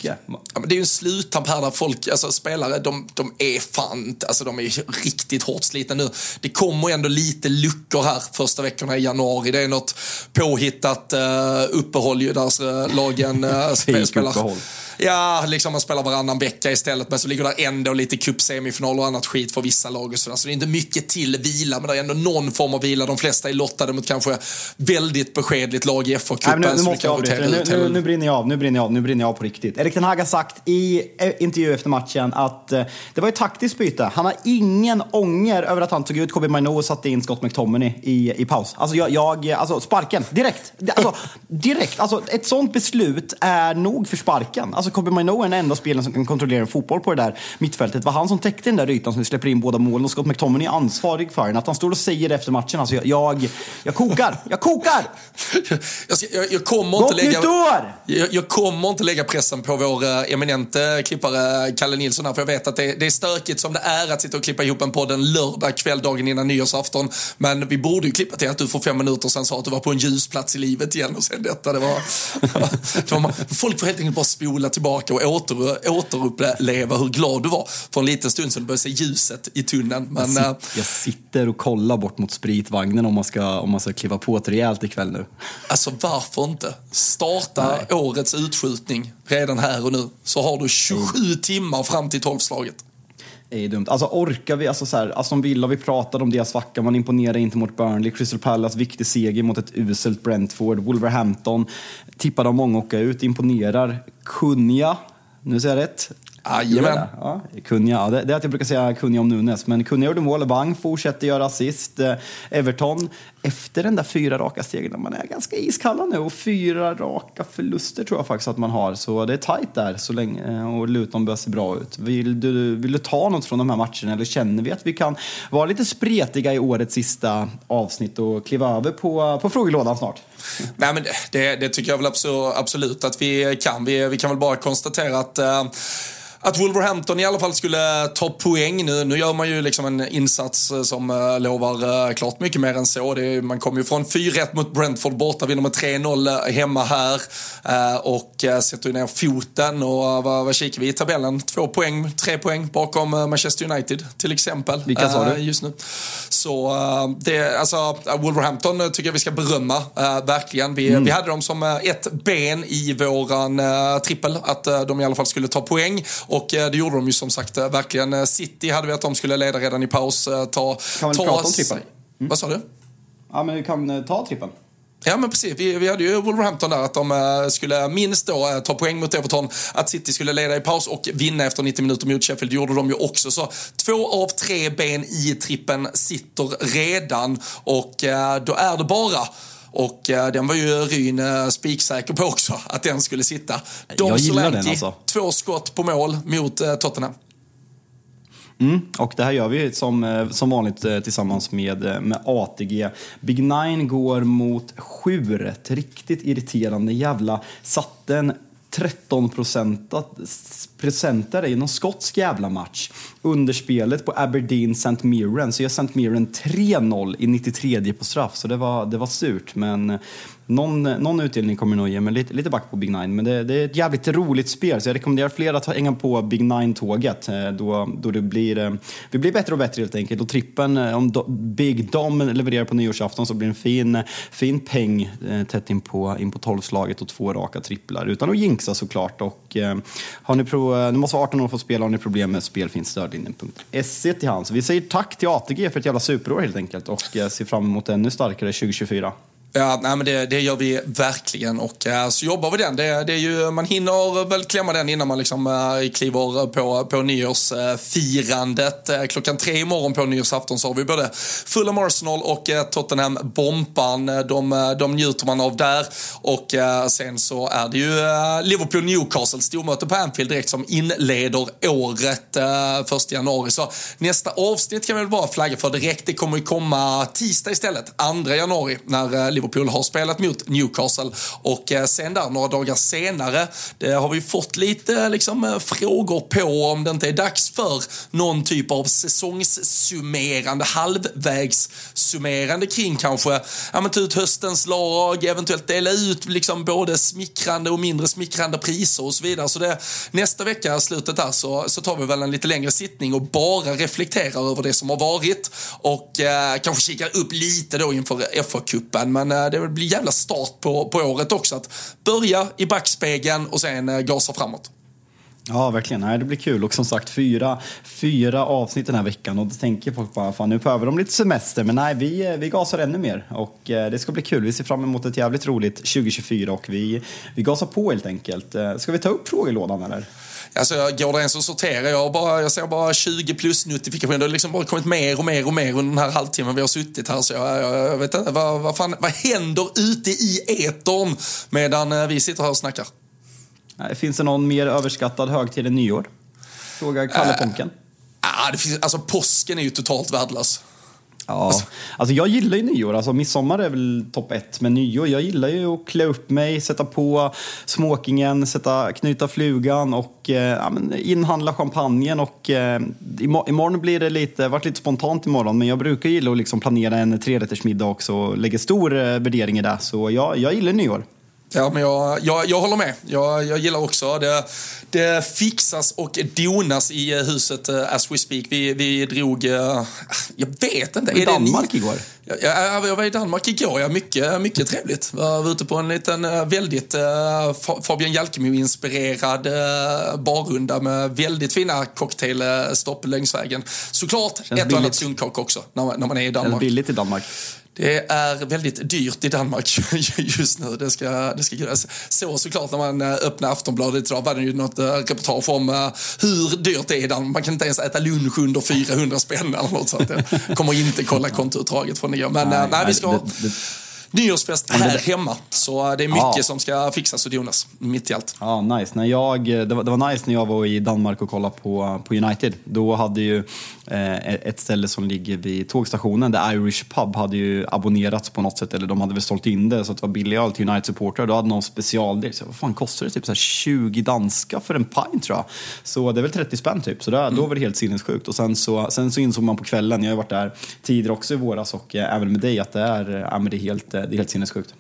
Ja, men det är ju en sluttamp här där folk, alltså spelare, de, de är fan, alltså de är riktigt hårt slitna nu. Det kommer ändå lite luckor här första veckorna i januari. Det är något påhittat uh, uppehåll ju där lagen uh, spelar. Ja, liksom man spelar varannan vecka istället men så ligger där ändå lite cupsemifinal och annat skit för vissa lag och sådär. Så det är inte mycket till vila men det är ändå någon form av vila. De flesta är lottade mot kanske väldigt beskedligt lag i FA-cupen. nu, nu måste jag avbryta Nu, nu, nu brinner jag av, nu brinner jag av, nu brinner jag av på riktigt. Erik Ten Hag har sagt i eh, intervju efter matchen att eh, det var ett taktiskt byte. Han har ingen ånger över att han tog ut Kobe Maino och satte in Scott McTominay i, i paus. Alltså, jag, jag, alltså sparken, direkt. Alltså, direkt. Alltså, ett sånt beslut är nog för sparken. Alltså, alltså Kobe Mino är den enda spelaren som kan kontrollera en fotboll på det där mittfältet. Det var han som täckte den där ytan som vi släpper in båda målen och Scott McTominay är ansvarig för den. Att han står och säger det efter matchen, alltså jag, jag, jag kokar, jag kokar! jag, jag, jag kommer inte lägga... Jag, jag kommer inte lägga pressen på vår uh, eminente klippare Kalle Nilsson här, för jag vet att det, det är stökigt som det är att sitta och klippa ihop en podd en lördag kväll dagen innan nyårsafton. Men vi borde ju klippa till att du för fem minuter sedan sa att du var på en ljusplats i livet igen och sen detta. Det var, det var, folk får helt enkelt bara spola tillbaka och åter, återuppleva hur glad du var för en liten stund sedan du började se ljuset i tunneln. Men, jag, sit, jag sitter och kollar bort mot spritvagnen om man ska, om man ska kliva på ett rejält ikväll nu. Alltså varför inte? Starta Nej. årets utskjutning redan här och nu. Så har du 27 timmar fram till tolvslaget är ju dumt. Alltså orkar vi, alltså så här, alltså, Aston Villa, vi pratade om deras svacka, man imponerar inte mot Burnley, Crystal Palace, viktig seger mot ett uselt Brentford, Wolverhampton, tippade av många åka ut, imponerar. Kunja, nu säger jag rätt? Jajamän. Ja, Kunja, ja, det, det är att jag brukar säga Kunja om Nunes, men Kunja gjorde mål, Wang fortsätter göra assist. Eh, Everton, efter den där fyra raka segern, man är ganska iskalla nu och fyra raka förluster tror jag faktiskt att man har. Så det är tajt där så länge eh, och Luton börjar se bra ut. Vill du, vill du ta något från de här matcherna eller känner vi att vi kan vara lite spretiga i årets sista avsnitt och kliva över på, på frågelådan snart? Nej, men det, det tycker jag väl absolut att vi kan. Vi, vi kan väl bara konstatera att uh, att Wolverhampton i alla fall skulle ta poäng nu. Nu gör man ju liksom en insats som uh, lovar uh, klart mycket mer än så. Det, man kommer ju från 4-1 mot Brentford borta, vinner med 3-0 hemma här och sätter ju ner foten. Och vad, vad kikar vi i tabellen? Två poäng, tre poäng bakom Manchester United till exempel. Vilka sa du? Just nu. Så det, alltså, Wolverhampton tycker jag vi ska berömma, verkligen. Vi, mm. vi hade dem som ett ben i våran trippel, att de i alla fall skulle ta poäng. Och det gjorde de ju som sagt verkligen. City hade vi att de skulle leda redan i paus. Ta, kan vi ta prata om trippen? Mm. Vad sa du? Ja, men vi kan ta trippen. Ja men precis, vi, vi hade ju Wolverhampton där att de skulle minst då ta poäng mot Everton, att City skulle leda i paus och vinna efter 90 minuter mot Sheffield Det gjorde de ju också. Så två av tre ben i trippen sitter redan och då är det bara och eh, den var ju Ryn eh, spiksäker på också, att den skulle sitta. Dom Jag gillar Solanke, den alltså. två skott på mål mot eh, Tottenham. Mm, och det här gör vi som, som vanligt tillsammans med, med ATG. Big Nine går mot 7 Ett riktigt irriterande jävla satten 13 presentare i någon skotsk jävla match. Underspelet på Aberdeen St. Mirren så gör St. Mirren 3-0 i 93 på straff så det var, det var surt men eh, någon, eh, någon utdelning kommer nog ge mig lite, lite back på Big Nine. Men det, det, är ett jävligt roligt spel så jag rekommenderar fler att hänga på Big Nine-tåget. Eh, då, då det blir, vi blir bättre och bättre helt enkelt. Och trippen, om do, Big Dom levererar på nyårsafton så blir det en fin, fin peng tätt in på, in på tolvslaget och två raka tripplar. Utan att jinxa såklart. Och, Eh, har ni prov, eh, ni måste vara 18 år för att spela. Har ni problem med spel finns stödlinjen.se till hands. Vi säger tack till ATG för ett jävla superår helt enkelt och eh, ser fram emot ännu starkare 2024. Ja, nej, men det, det gör vi verkligen och äh, så jobbar vi den. Det, det är ju, man hinner väl klämma den innan man liksom, äh, kliver på, på nyårsfirandet. Äh, klockan tre imorgon på nyårsafton så har vi både Fulham Arsenal och äh, Tottenham Bompan. De, de njuter man av där och äh, sen så är det ju äh, Liverpool Newcastle stormöte på Anfield direkt som inleder året äh, januari. Så nästa avsnitt kan vi väl bara flagga för direkt. Det kommer ju komma tisdag istället, 2 januari när äh, Liverpool har spelat mot Newcastle och eh, sen där några dagar senare det har vi fått lite eh, liksom, eh, frågor på om det inte är dags för någon typ av säsongssummerande, halvvägssummerande kring kanske, ja men ta ut höstens lag, eventuellt dela ut liksom både smickrande och mindre smickrande priser och så vidare. Så det, nästa vecka, slutet där, så, så tar vi väl en lite längre sittning och bara reflekterar över det som har varit och eh, kanske kikar upp lite då inför FA-cupen. Men eh, det blir jävla start på, på året också. Att börja i backspegeln och sen eh, gasa framåt. Ja, verkligen. Nej, det blir kul. Och som sagt, fyra, fyra avsnitt den här veckan. Och då tänker folk bara, fan nu behöver de lite semester. Men nej, vi, eh, vi gasar ännu mer. Och eh, det ska bli kul. Vi ser fram emot ett jävligt roligt 2024 och vi, vi gasar på helt enkelt. Eh, ska vi ta upp frågelådan eller? Alltså, går det ens att sortera? Jag, bara, jag ser bara 20 plus notifikationer. Det har liksom bara kommit mer och mer och mer under den här halvtimmen vi har suttit här. Så jag, jag, jag vet inte, vad, vad, fan, vad händer ute i etern medan eh, vi sitter här och snackar? Finns det någon mer överskattad högtid än nyår? Frågar Kalle Ponken. Ah, det finns, alltså påsken är ju totalt värdelös. Ja, alltså jag gillar ju nyår. Alltså midsommar är väl topp ett, men nyår, jag gillar ju att klä upp mig, sätta på smokingen, sätta, knyta flugan och eh, ja, men inhandla champagnen. Och, eh, imorgon blir det lite, varit lite spontant imorgon, men jag brukar gilla att liksom planera en trerättersmiddag också och lägga stor eh, värdering i det. Så jag, jag gillar nyår. Ja, men jag, jag, jag håller med. Jag, jag gillar också det. Det fixas och donas i eh, huset uh, as we speak. Vi, vi drog, uh, jag vet inte. I är det Danmark ni? igår. Ja, ja, jag var i Danmark igår, ja, mycket, mycket trevligt. Jag var ute på en liten väldigt Fa- Fabian Jalkemo-inspirerad barrunda med väldigt fina cocktailstopp längs vägen. Såklart ett och annat billigt. sunkak också när när man är i Danmark. billigt i Danmark. Det är väldigt dyrt i Danmark just nu. Det ska, det ska gudas. Så såklart när man eh, öppnar Aftonbladet idag var det ju något eh, reportage om eh, hur dyrt det är i Danmark. Man kan inte ens äta lunch under 400 spänn eller något sånt. Jag kommer inte kolla kontoutdraget från nyår. Men nej, nej, vi ska det- det- nyårsfest här hemma. Så eh, det är mycket Ja. som ska fixas och donas mitt i allt. Ja, nice. När jag, det, var, det var nice när jag var i Danmark och kollade på, på United. Då hade ju eh, ett ställe som ligger vid tågstationen, The Irish Pub, hade ju abonnerats på något sätt. Eller de hade väl sålt in det så att det var billig öl till United-supportrar. Då hade någon specialdel. Så vad fan kostar det? Typ så här 20 danska för en pint tror jag. Så det är väl 30 spänn typ. Så där, då var det helt sinnessjukt. Och sen så, sen så insåg man på kvällen, jag har varit där tidigare också i våras och eh, även med dig, att det är, men det är, helt, eh, det är helt sinnessjukt.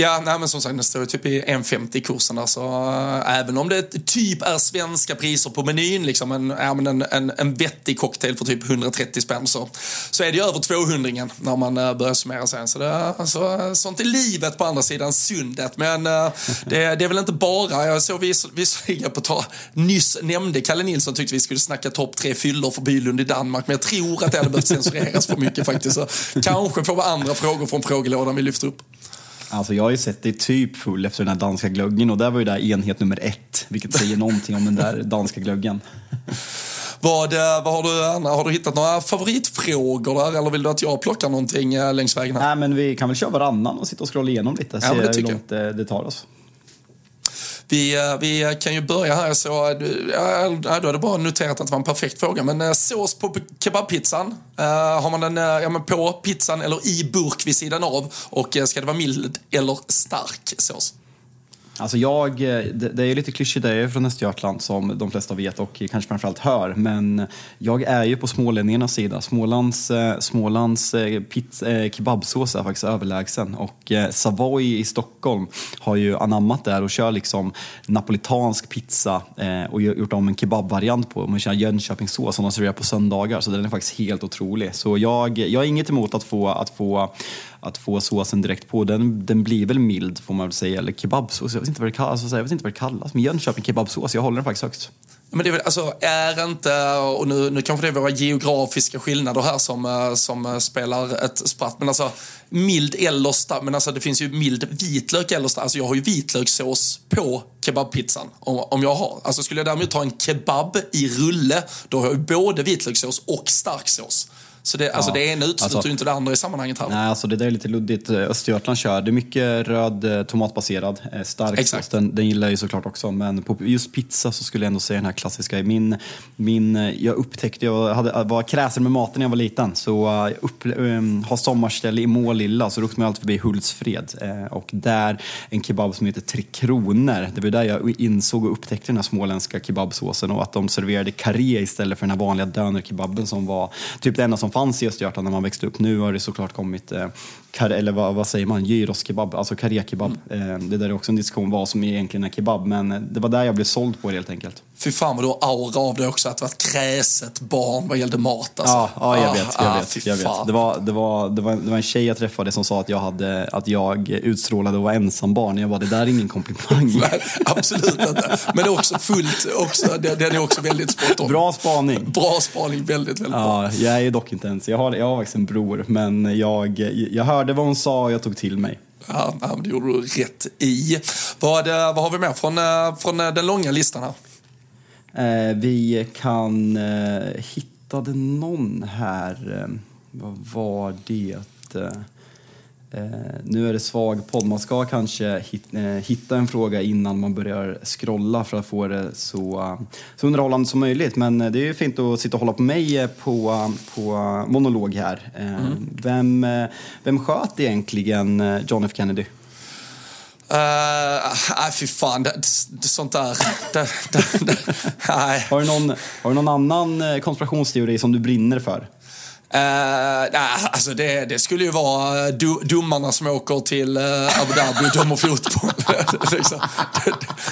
Ja, nej, men som sagt, den står ju typ i 1,50 i kursen där, så äh, även om det typ är svenska priser på menyn, liksom en, ja, men en, en, en vettig cocktail för typ 130 spänn, så, så är det ju över 200 när man äh, börjar summera sen. Så det, alltså, sånt är livet på andra sidan sundet. Men äh, det, det är väl inte bara, jag såg visserligen på ta, nyss nämnde Kalle Nilsson tyckte vi skulle snacka topp tre fyllor för Bylund i Danmark, men jag tror att det hade behövt censureras för mycket faktiskt. Så kanske får vi andra frågor från frågelådan vi lyfter upp. Alltså jag har ju sett dig typ full efter den här danska glöggen och där var ju där enhet nummer ett, vilket säger någonting om den där danska glöggen. Vad, eh, vad har du, Anna, har du hittat några favoritfrågor där eller vill du att jag plockar någonting eh, längs vägen här? Nej men vi kan väl köra varannan och sitta och scrolla igenom lite, Ja, se det hur långt det, det tar oss. Vi, eh, vi kan ju börja här så, eh, du- ja, då är det bara noterat att det var en perfekt fråga. Men eh, sås på kebabpizzan, har man den ja, men på pizzan eller i burk vid sidan av? Och ska det vara mild eller stark sås? Alltså jag, det, det är ju lite klyschigt, det är ju från Östergötland som de flesta vet och kanske framförallt hör. Men jag är ju på smålänningarnas sida. Smålands, eh, Smålands eh, eh, kebabsås är faktiskt överlägsen. Och eh, Savoy i Stockholm har ju anammat det här och kör liksom napolitansk pizza och gjort om en kebabvariant på. Man kör Jönköpingssås som de serverar på söndagar. Så den är faktiskt helt otrolig. Så jag, jag har inget emot att få, att få att få såsen direkt på. Den, den blir väl mild får man väl säga, eller kebabsås. Jag vet inte vad det kallas, alltså, jag vet inte vad det kallas. men Jönköping kebabsås, jag håller den faktiskt högst. Men det är väl, alltså, är inte, och nu, nu kanske det är våra geografiska skillnader här som, eh, som eh, spelar ett spratt, men alltså mild eller stark, men alltså det finns ju mild vitlök eller stark. Alltså jag har ju vitlökssås på kebabpizzan om, om jag har. Alltså skulle jag däremot ta en kebab i rulle, då har jag ju både vitlökssås och stark sås. Så det, alltså Ja, det ena utesluter alltså- inte det andra i sammanhanget här. Nej, alltså det där är lite luddigt. Östergötland kör, det är mycket röd eh, tomatbaserad, eh, stark Exakt. sås. Den, den gillar jag ju såklart också. Men på just pizza så skulle jag ändå säga den här klassiska. Min, min, eh, jag upptäckte, jag hade, var kräsen med maten när jag var liten. Så upp, um, har sommarställe i Målilla, så då åkte man alltid förbi Hultsfred. Och där en kebab som heter Tre Kronor. Det var där jag insåg och upptäckte den här småländska kebabsåsen och att de serverade karré istället för den här vanliga dönerkebaben som var typ det enda som fanns i Östergötland när man växte upp. Nu har det såklart kommit, eh, kar, eller vad, vad säger man, gyroskebab, alltså karré-kebab. Mm. Eh, det där är också en diskussion vad som egentligen är kebab, men eh, det var där jag blev såld på det helt enkelt. Fy fan vad du har aura av det också, att vara ett kräset barn vad gällde mat alltså. Ja, ja jag vet. Jag Ah, vet, fy jag vet. fan. Det, var, det, var, det, var, det var en tjej jag träffade som sa att jag, hade, att jag utstrålade att vara ensam barn. Jag bara, det där är ingen komplimang. Nej, absolut inte. Men det är också fullt, också, den är också väldigt spot on. Bra spaning. Bra spaning, väldigt, väldigt bra. Ja, jag är dock inte ens, jag har, jag har faktiskt en bror, men jag, jag hörde vad hon sa och jag tog till mig. Ja, det gjorde du rätt i. Vad, eh, vad har vi mer från, eh, från eh, den långa listan här? Eh, vi kan, eh, hittade någon här, eh, vad var det? Eh, nu är det svag podd. Man ska kanske hit, hitta en fråga innan man börjar scrolla för att få det så, så underhållande som möjligt. Men det är ju fint att sitta och hålla på mig på, på monolog här. Mm. vem, vem sköt egentligen John F Kennedy? Uh, fy fan, det, det, sånt där... Det, det, nej. Har, du någon, har du någon annan konspirationsteori som du brinner för? Uh, nah, alltså det, det, skulle ju vara du, domarna som åker till uh, Abu Dhabi och dömer fotboll. liksom.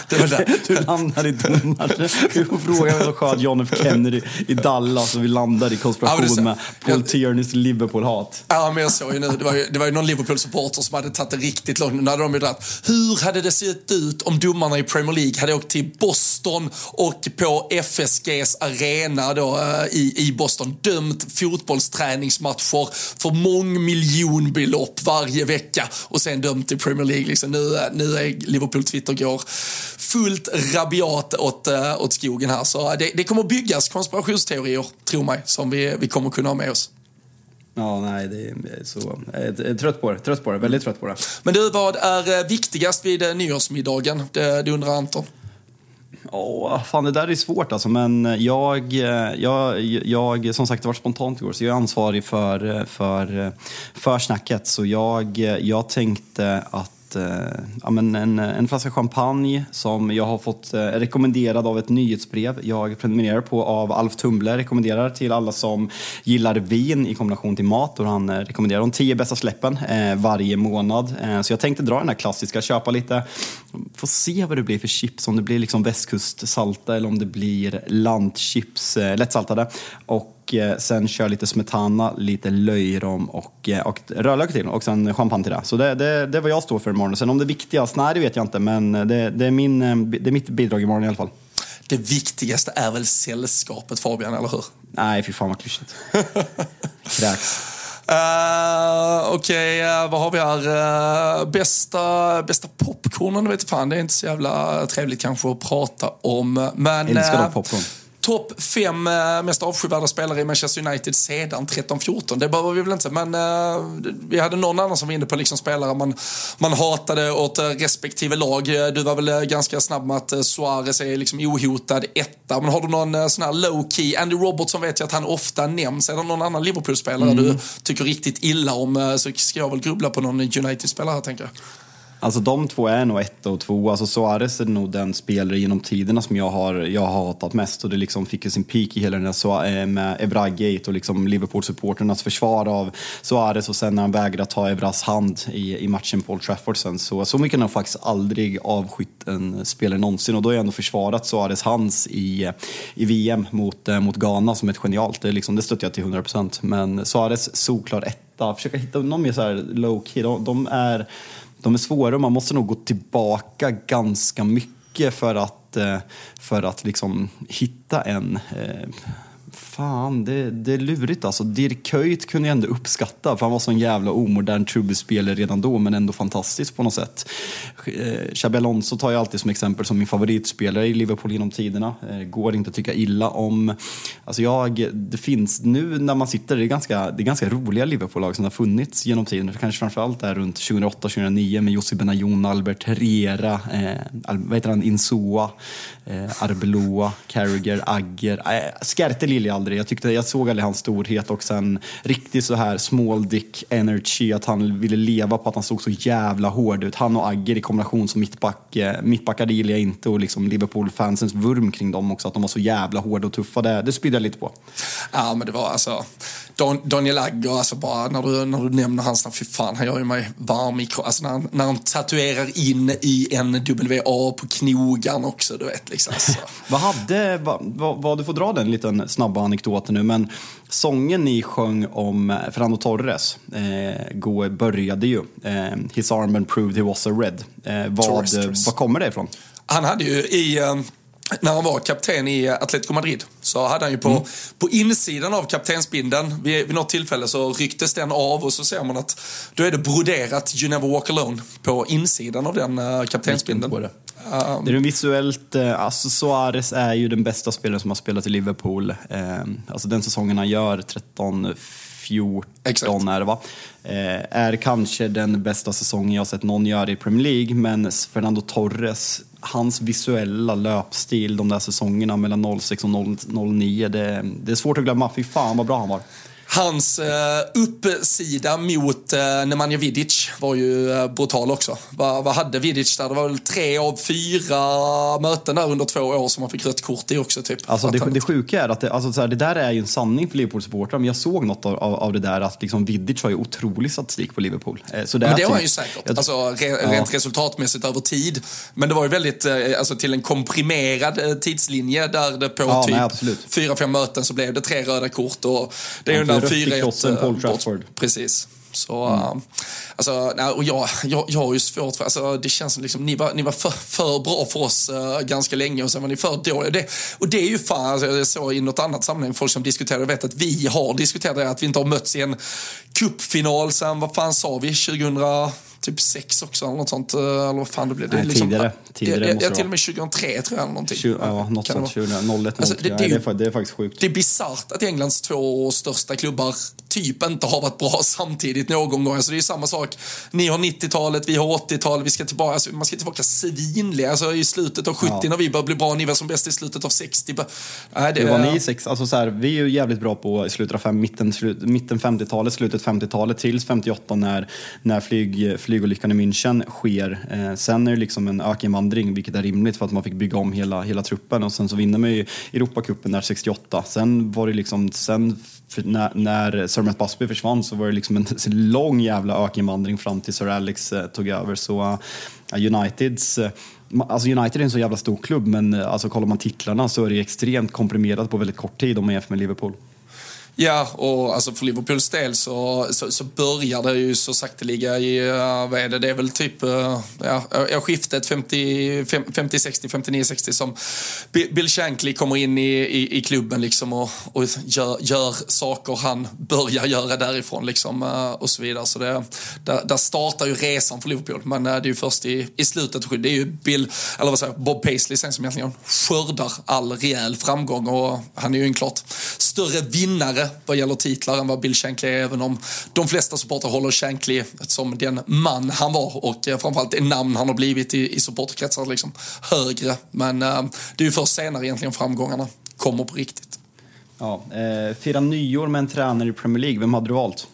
det, det, det, Du landar i domare. Du får fråga vem som sköt John F Kennedy i Dallas och vi landar i konspiration ja, med Paul Tiernys Liverpool-hat. Ja, men jag såg ju nu, det var ju, det var ju någon Liverpool-supporter som hade tagit det riktigt långt. Nu hade de ju dratt. Hur hade det sett ut om domarna i Premier League hade åkt till Boston och på FSGs arena då, uh, i, i Boston dömt fotboll träningsmatcher för mångmiljonbelopp varje vecka och sen dömt i Premier League. Liksom. Nu, nu är Liverpool Twitter går fullt rabiat åt, äh, åt skogen här. Så det, det kommer byggas konspirationsteorier, tro mig, som vi, vi kommer kunna ha med oss. Ja, nej, det är så... Jag är trött på det. Trött på det. Väldigt trött på det. Men du, vad är eh, viktigast vid eh, nyårsmiddagen? Det, det undrar Anton. Ja, fan det där är svårt alltså. Men jag, jag, jag som sagt det var spontant igår, så jag är ansvarig för, för, för snacket. Så jag, jag tänkte att eh, ja, men en, eh, en flaska champagne som jag har fått eh, rekommenderad av ett nyhetsbrev jag prenumererar på av Alf Tumble. Rekommenderar till alla som gillar vin i kombination till mat och han eh, rekommenderar de tio bästa släppen eh, varje månad. Eh, så jag tänkte dra den här klassiska, köpa lite, få se vad det blir för chips, om det blir liksom västkustsalta eller om det blir lantchips, eh, lättsaltade. Och och eh, sen kör lite smetana, lite löjrom och, eh, och rödlök till och sen champagne till det. Så det, det, det är vad jag står för imorgon. Sen om det är viktigast, nej det vet jag inte men det, det, är, min, eh, det är mitt bidrag imorgon i alla fall. Det viktigaste är väl sällskapet Fabian, eller hur? Nej, fy fan vad klyschigt. Kräks. Uh, Okej, okay, uh, vad har vi här? Uh, bästa, bästa popcornen, vet fan, det är inte så jävla trevligt kanske att prata om. Men, älskar uh, popcorn topp fem eh, mest avskyvärda spelare i Manchester United sedan 13-14. Det behöver vi väl inte, men uh, vi hade någon annan som var inne på liksom spelare man, man hatade åt uh, respektive lag. Du var väl ganska snabb med att Suarez är liksom ohotad etta. Men har du någon sån här low key? Andy Robertson vet jag att han ofta nämns. Är det någon annan Liverpool-spelare mm. du tycker riktigt illa om så ska jag väl grubbla på någon United-spelare tänker jag. Alltså de två är nog ett och två. Alltså Suarez är nog den spelare genom tiderna som jag har, jag har hatat mest. Och det liksom fick ju sin peak i hela den där eh, med Evra-gate och liksom Liverpool-supporternas försvar av Suarez och sen när han vägrade ta Evras hand i, i matchen på Old Trafford sen. Så, så mycket har jag faktiskt aldrig avskytt en spelare någonsin. Och då har jag ändå försvarat Suarez hands i, i VM mot, eh, mot Ghana som ett genialt. Det, liksom, det stöttar jag till 100%. Men Suarez solklar etta. Försöka hitta någon mer så här low key. De, de är de är svåra och man måste nog gå tillbaka ganska mycket för att, eh, för att liksom hitta en eh, fan, det, det är lurigt alltså. Dirk Kuyt kunde jag ändå uppskatta, för han var så en jävla omodern trubbespelare redan då, men ändå fantastisk på något sätt. Eh, Xabi Alonso tar jag alltid som exempel som min favoritspelare i Liverpool genom tiderna. Eh, går inte att tycka illa om. Alltså jag, det finns, nu när man sitter, det är ganska, det är ganska roliga Liverpool-lag som har funnits genom tiden. Kanske framförallt där runt 2008-2009 med Jussi Benayoun, Albert Herrera, eh, vad heter han, Insua, eh, Arbeloa, Carragher, Agger. Eh, Skärte Lilja aldrig. Jag, tyckte, jag såg aldrig hans storhet och sen riktigt så här small dick energy, att han ville leva på att han såg så jävla hård ut. Han och Agger i kombination som mittback. Eh, mittbackar, mittbackar gillar jag inte och liksom Liverpool-fansens vurm kring dem också, att de var så jävla hårda och tuffa. Det, det spydde jag lite på. Ja, men det var alltså Don, Daniel Agger, alltså bara när du, när du nämner hans namn, fy fan, han gör ju mig varm i alltså när, han, när han tatuerar in i en WA på knogarna också, du vet liksom. Alltså. vad hade, vad, vad, vad, du får dra den liten snabba anekdoten nu, men sången ni sjöng om eh, Fernando Torres eh, började ju, eh, His armband proved he was a red. Eh, vad, vad kommer det ifrån? Han hade ju i eh, när han var kapten i Atletico Madrid så hade han ju på, mm. på insidan av kaptensbindeln vid, vid något tillfälle så rycktes den av och så ser man att då är det broderat You never walk alone på insidan av den uh, kaptensbindeln. Det. Um, det är en visuellt, uh, alltså Suarez är ju den bästa spelaren som har spelat i Liverpool. Uh, alltså den säsongen han gör 13 14 Exakt. är det va? Eh, är kanske den bästa säsongen jag sett någon göra i Premier League, men Fernando Torres, hans visuella löpstil de där säsongerna mellan 06 och 09, det, det är svårt att glömma. Fy fan vad bra han var. Hans eh, uppsida mot eh, Nemanja Vidic var ju eh, brutal också. Va, vad hade Vidic där? Det var väl tre av fyra möten där under två år som han fick rött kort i också. Typ. Alltså det, han- det sjuka är att det, alltså så här, det där är ju en sanning för Liverpool-supportrar, men jag såg något av, av, av det där att liksom Vidic har ju otrolig statistik på Liverpool. Eh, Så det Men det har han ju säkert. jag- Alltså, re, Ja. Rent resultatmässigt över tid. Men det var ju väldigt, eh, alltså till en komprimerad eh, tidslinje där det på Ja, typ fyra, fem möten så blev det tre röda kort. Och det är ju Ja, rött i 4 krossen på Old Trafford. Precis. Så, äh, alltså, och jag, jag, jag har ju svårt för, alltså, det känns som liksom, ni var, ni var för, för bra för oss äh, ganska länge och sen var ni för dåliga. Det, och det är ju fan, alltså, jag såg i något annat sammanhang folk som diskuterade, jag vet att vi har diskuterat det, att vi inte har mötts i en cupfinal sen, vad fan sa vi, 2000 typ sex också eller något sånt. eh, Eller vad fan det blev. Det är Nej, tidigare. Tidigare jag, jag, till och med 2003 tror jag eller någonting. Tju- Ja, något sånt. vara? 2001, 01, Alltså, 03. det- det är ju- det är faktiskt sjukt. det är bisarrt att Englands två största klubbar typ inte har varit bra samtidigt någon gång. Alltså det är samma sak. Ni har 90-talet, vi har 80-talet, vi ska tillbaka, alltså man ska tillbaka svinliga. Alltså i slutet av 70 när vi började bli bra, ni var som bäst i slutet av 60. Bara- Nej, det, Det var ni sex, alltså så här, vi är ju jävligt bra på i slutet av fem, mitten, slut, mitten 50-talet, slutet 50-talet tills 58 när, när flyg, flygolyckan i München sker. Eh, sen är det liksom en ökenvandring, vilket är rimligt för att man fick bygga om hela, hela truppen och sen så vinner man ju Europacupen där 68. Sen var det liksom, sen för när, när Sir Matt Busby försvann så var det liksom en lång jävla ökenvandring fram till Sir Alex eh, tog över. Så uh, Uniteds uh, Alltså United är en så jävla stor klubb, men eh, alltså kollar man titlarna så är det extremt komprimerat på väldigt kort tid om man jämför med Liverpool. Ja, och alltså för Liverpools del så, så, så börjar det ju så sakteliga i, uh, vad är det, det är väl typ, uh, ja, skiftet 50, 50, 60, 59, 60 som Bill Shankly kommer in i, i, i klubben liksom och, och gör, gör saker han börjar göra därifrån liksom uh, och så vidare. Så det, där, där startar ju resan för Liverpool, men uh, det är ju först i, i slutet, det är ju Bill, eller vad säger jag, Bob Paisley sen som egentligen skördar all rejäl framgång och han är ju en klart större vinnare vad gäller titlar än vad Bill Shankly är, även om de flesta supportrar håller Shankly som den man han var och eh, framförallt det namn han har blivit i, i supporterkretsar liksom högre. Men eh, det är ju först senare egentligen framgångarna kommer på riktigt. Ja, eh, fira nyår med en tränare i Premier League, vem hade du valt?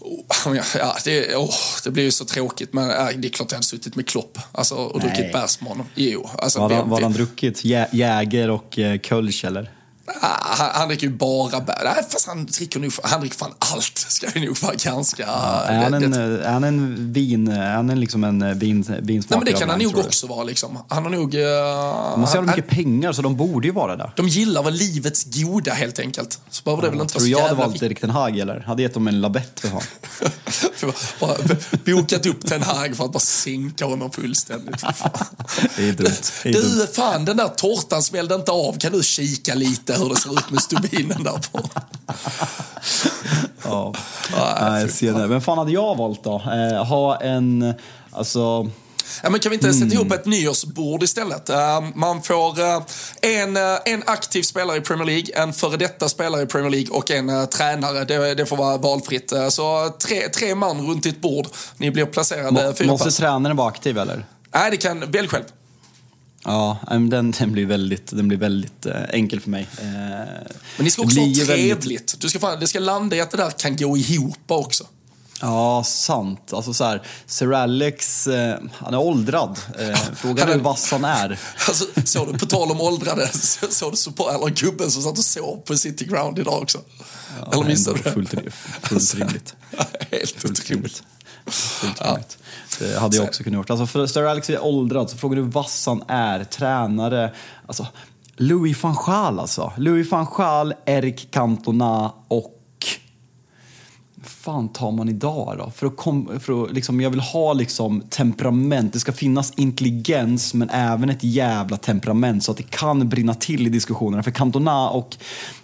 Oh, ja, det, oh, det blir ju så tråkigt, men äh, det är klart jag hade suttit med Klopp alltså, och Nej. druckit bärs med honom. Jo, alltså, Vad vi- han druckit? Jä- Jäger och eh, Kölsch eller? Ah, han, dricker ju bara bär. Nej, fast han dricker nog han dricker fan allt. Ska vi nog vara ganska... är, han en, det- eh, är han en vin, är han en liksom en eh, vin, vinsmakare? Nej, men det kan han nog också vara. Liksom. Han har nog... Uh, De måste ha han, mycket pengar så de borde ju vara där. de gillar väl livets goda helt enkelt. Så behöver det väl inte Tror så jag hade jävla valt Erik Ten Hag eller? Hade gett dem en labett för fan. bokat upp Ten Hag för att bara sänka honom fullständigt. Det är dumt. Det är dumt. Du, fan den där tårtan smällde inte av. Kan du kika lite hur det ser ut med stubinen där på? Ja. Nej, jag ser det. Vem fan hade jag valt då? Eh, ha en, alltså... Ja, men kan vi inte sätta Mm. ihop ett nyårsbord istället? Eh, man får eh, en, eh, en aktiv spelare i Premier League, en före detta spelare i Premier League och en eh, tränare. Det, det får vara valfritt. Så tre, tre man runt ett bord. Ni blir placerade Må, fyra måste pass. tränaren vara aktiv eller? Nej, det kan, välj själv. Ja, den, den blir väldigt, den blir väldigt eh, enkel för mig. Eh, Men ni ska också ha trevligt. väldigt- Du ska fan, det ska landa i att det där kan gå ihop också. Ja, sant. Alltså så här, Sir Alex, eh, han är åldrad. Eh, frågan är hur vass han är. Alltså, såg du, på tal om åldrade, så- såg du support, eller gubben som satt och sov på City Ground idag också? eller missade du det? fullt, fullt rimligt. Helt Fullt otroligt. rimligt. Rimligt. Det hade jag också kunnat gjort. Alltså för Sir Alex är åldrad, så frågar du vass han är, tränare. Alltså, Louis van Gaal alltså. Louis van Gaal, Eric Cantona och... fan tar man idag då? För att, kom, för att liksom, jag vill ha liksom temperament. Det ska finnas intelligens men även ett jävla temperament så att det kan brinna till i diskussionerna. För Cantona och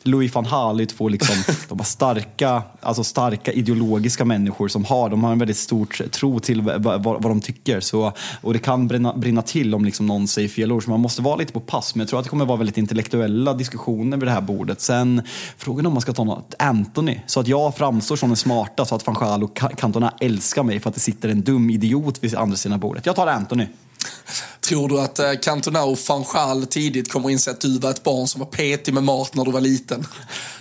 Louis van Gaal är två liksom, de har starka, alltså starka ideologiska människor som har, de har en väldigt stor tro till vad, vad, de tycker. Så, och det kan brinna, brinna till om liksom någon säger fel ord. Så man måste vara lite på pass. Men jag tror att det kommer vara väldigt intellektuella diskussioner vid det här bordet. Sen frågan om man ska ta något Anthony. Så att jag framstår som den smarta så att van Gaal och Cantona älskar mig för att det sitter en dum idiot vid andra sidan bordet. Jag tar Anthony. Tror du att eh, Cantona och van Gaal tidigt kommer inse att du var ett barn som var petig med mat när du var liten?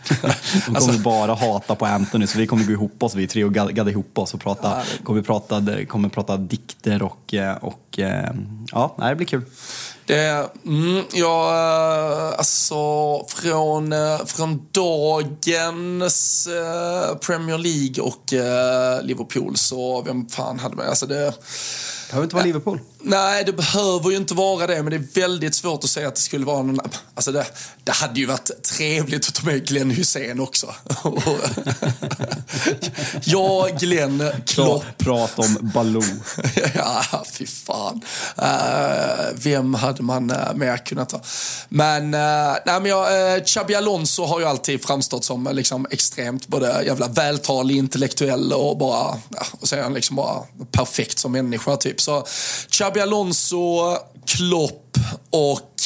De kommer alltså... bara hata på Anthony så vi kommer gå ihop oss, vi tre och gadda ihop oss och prata, ja, det... kommer, prata, kommer prata dikter och, eh, och eh, ja, det blir kul. Det, mm, ja, alltså från, från dagens Premier League och Liverpool så vem fan hade man, alltså det behöver inte vara Liverpool. Nej, det behöver ju inte vara det, men det är väldigt svårt att säga att det skulle vara någon... Alltså det, det hade ju varit trevligt att ta med Glenn Hussein också. ja, Glenn Klopp. Prata om Baloo. ja, fy fan. Uh, vem hade man uh, mer kunnat ta? Men, uh, nej, men jag, uh, Xabi Alonso har ju alltid framstått som uh, liksom, extremt både jävla vältalig, intellektuell och bara, ja, och så är han liksom bara perfekt som människa typ. Så Xabi Alonso, Klopp och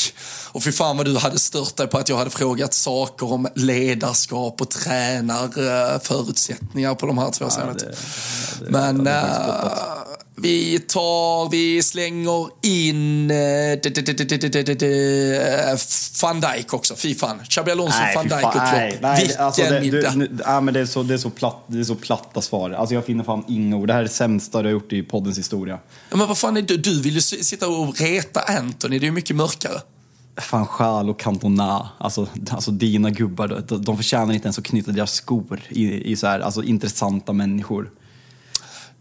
och fy fan vad du hade stört dig på att jag hade frågat saker om ledarskap och tränarförutsättningar på de här två ja, Men äh, vi tar, vi slänger in van Dijk också. Fy fan. Xabi Alonso, nej, van Dijk och Klopp. Nej, nej, Vilken middag. Men det, är så, det, är så platt, det är så platta svar. Alltså jag finner fan inga ord. Det här är det sämsta du har gjort i poddens historia. Ja, men vad fan är du? Du vill ju sitta och reta Anthony. Det är ju mycket mörkare. Van Gaal och Cantona, alltså, alltså dina gubbar, de, de förtjänar inte ens att knyta deras skor i, i så här, alltså, intressanta människor.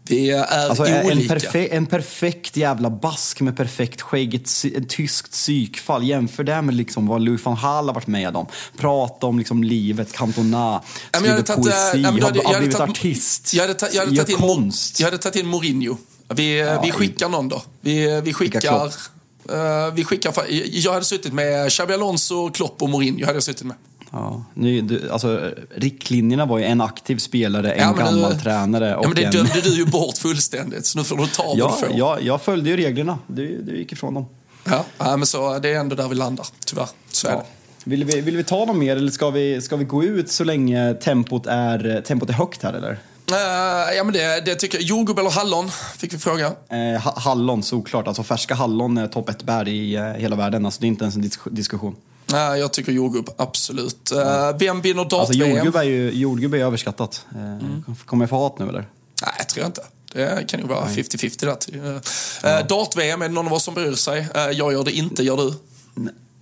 Vi är alltså, olika. En, perfe en perfekt jävla bask med perfekt skägg, ett, ett tyskt psykfall. Jämför det med liksom vad Louis van Gaal har varit med om. Prata om liksom livet, Cantona, skriver poesi, har, blivit artist, jag hade, jag hade gör konst. Jag hade tagit in Mourinho. Vi, ja, vi skickar någon då. Vi, vi skickar... Uh, vi skickar, jag hade suttit med Xabi Alonso, Klopp och Mourinho. Hade jag suttit med. Ja, nu, du, alltså, riktlinjerna var ju en aktiv spelare, en ja, gammal du, tränare och ja, men det en... dömde du ju bort fullständigt, så nu får du ta vad ja, du får. Ja, jag följde ju reglerna. Du, du gick ifrån dem. Ja, ja, men så, det är ändå där vi landar, tyvärr. Så ja. är det. Vill vi, vill vi ta något mer eller ska vi, ska vi gå ut så länge tempot är, tempot är högt här eller? Uh, ja men det, det tycker jag. Jordgubb eller hallon? Fick vi fråga. Uh, hallon såklart. Alltså färska hallon är topp ett bär i uh, hela världen. Alltså det är inte ens en disk diskussion. Nej, jag tycker jordgubb, absolut. Uh, vem vinner dart-VM? Alltså jordgubb är ju jordgubb är överskattat. Mm. Kommer jag få hat nu eller? Nej, jag tror jag inte. Det kan ju vara 50-50 där. Uh, Dart-VM, är det någon av oss som bryr sig? jag gör det inte, gör du?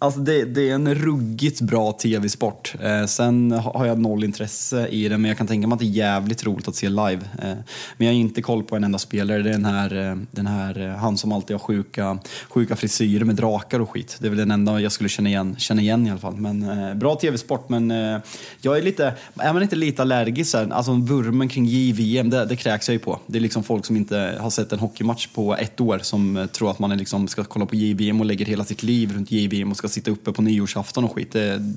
Alltså det, det, är en ruggigt bra tv-sport. Eh, sen har jag noll intresse i det, men jag kan tänka mig att det är jävligt roligt att se live. Eh, men jag har inte koll på en enda spelare. Det är den här, eh, den här eh, han som alltid har sjuka, sjuka frisyrer med drakar och skit. Det är väl den enda jag skulle känna igen, känna igen i alla fall. Men eh, bra tv-sport, men eh, jag är lite, är man inte lite allergisk här, alltså vurmen kring JVM, det, det kräks jag ju på. Det är liksom folk som inte har sett en hockeymatch på ett år som eh, tror att man är liksom ska kolla på JVM och lägger hela sitt liv runt JVM och ska sitta uppe på nyårsafton och skit. Det,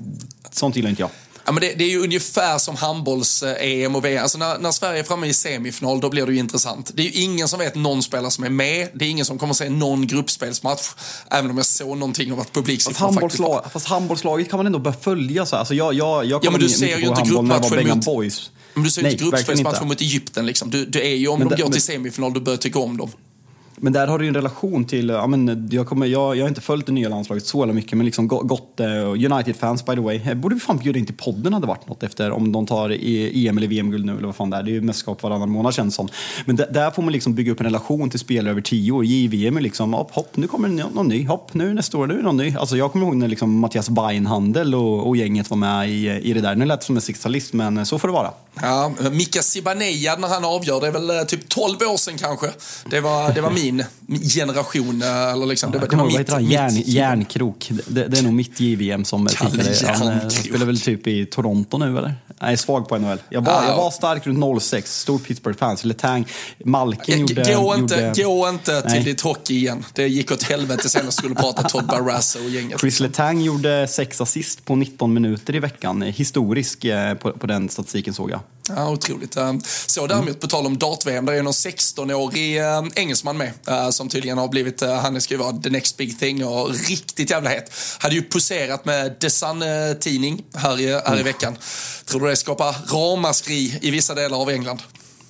sånt gillar inte jag. Ja, men det, det, är ju ungefär som handbolls-EM och VM. Alltså när, när, Sverige är framme i semifinal, då blir det ju intressant. Det är ju ingen som vet någon spelare som är med. Det är ingen som kommer att se någon gruppspelsmatch. Även om jag såg någonting av att publiksiffrorna faktiskt var... Fast handbollslaget kan man ändå börja följa. Så. Alltså jag, jag, jag ja, men du ser ju inte gruppmatchen mot... Boys. Men du ser ju inte gruppspelsmatchen mot Egypten. Liksom. Du, du är ju, om men de går till semifinal, du börjar tycka om dem. Men där har du ju en relation till, ja, men jag, kommer, jag, jag har inte följt det nya landslaget så mycket, men liksom gått United-fans by the way. Eh, borde vi fan bjuda in till podden hade varit något efter om de tar EM eller VM-guld nu eller vad fan det är. Det är ju mästerskap varannan månad känns som. Men där får man liksom bygga upp en relation till spelare över tio år. JVM är liksom, hopp, hopp, nu kommer någon ny, hopp, nu nästa år, nu är någon ny. Alltså jag kommer ihåg när liksom Mattias Beinhandel och, och gänget var med i, i det där. Nu lät det som en 60-talist, men så får det vara. Ja, Mika Zibanejad när han avgör, det är väl eh, typ 12 år sedan kanske. Det var, det var min generation. Eh, eller liksom, det, det var mitt, han, Järn. Järnkrok, det, det, är nog mitt JVM som tittare. Han eh, spelar väl typ i Toronto nu eller? Jag är svag på NHL. Jag var, Ah. jag var stark runt 06, stor Pittsburgh-fan. Så Letang, Malkin gjorde... G- gå, inte, gjorde, gå inte till Nej. ditt hockey igen. Det gick åt helvete senast skulle prata Todd Barraza och gänget. Chris Letang gjorde sex assist på 19 minuter i veckan. Historisk eh, på, på den statistiken såg jag. Ja, otroligt. Eh, Så däremot, på tal om dart-VM, där är någon 16-årig eh, engelsman med eh, som tydligen har blivit, eh, han ska ju vara the next big thing och riktigt jävla het. Hade ju poserat med The Sun-tidning här, i- här i veckan. Tror du det skapar ramaskri i vissa delar av England?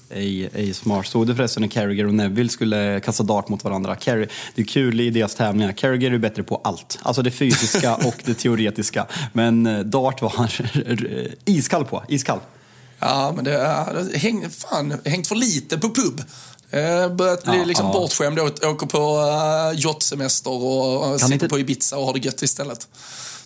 Ej, ej smart. Såg du förresten när Carragher och Neville skulle kasta dart mot varandra? Carri- det är kul i deras tävlingar. Carragher är bättre på allt. Alltså det fysiska och det teoretiska. Men eh, dart var han iskall på. Iskall. Ja, men det har häng, fan, hängt för lite på pub. Eh, börjat bli Ja, liksom ja. bortskämd, åker på uh, yachtsemester och uh, sitter inte- på Ibiza och har det gött istället.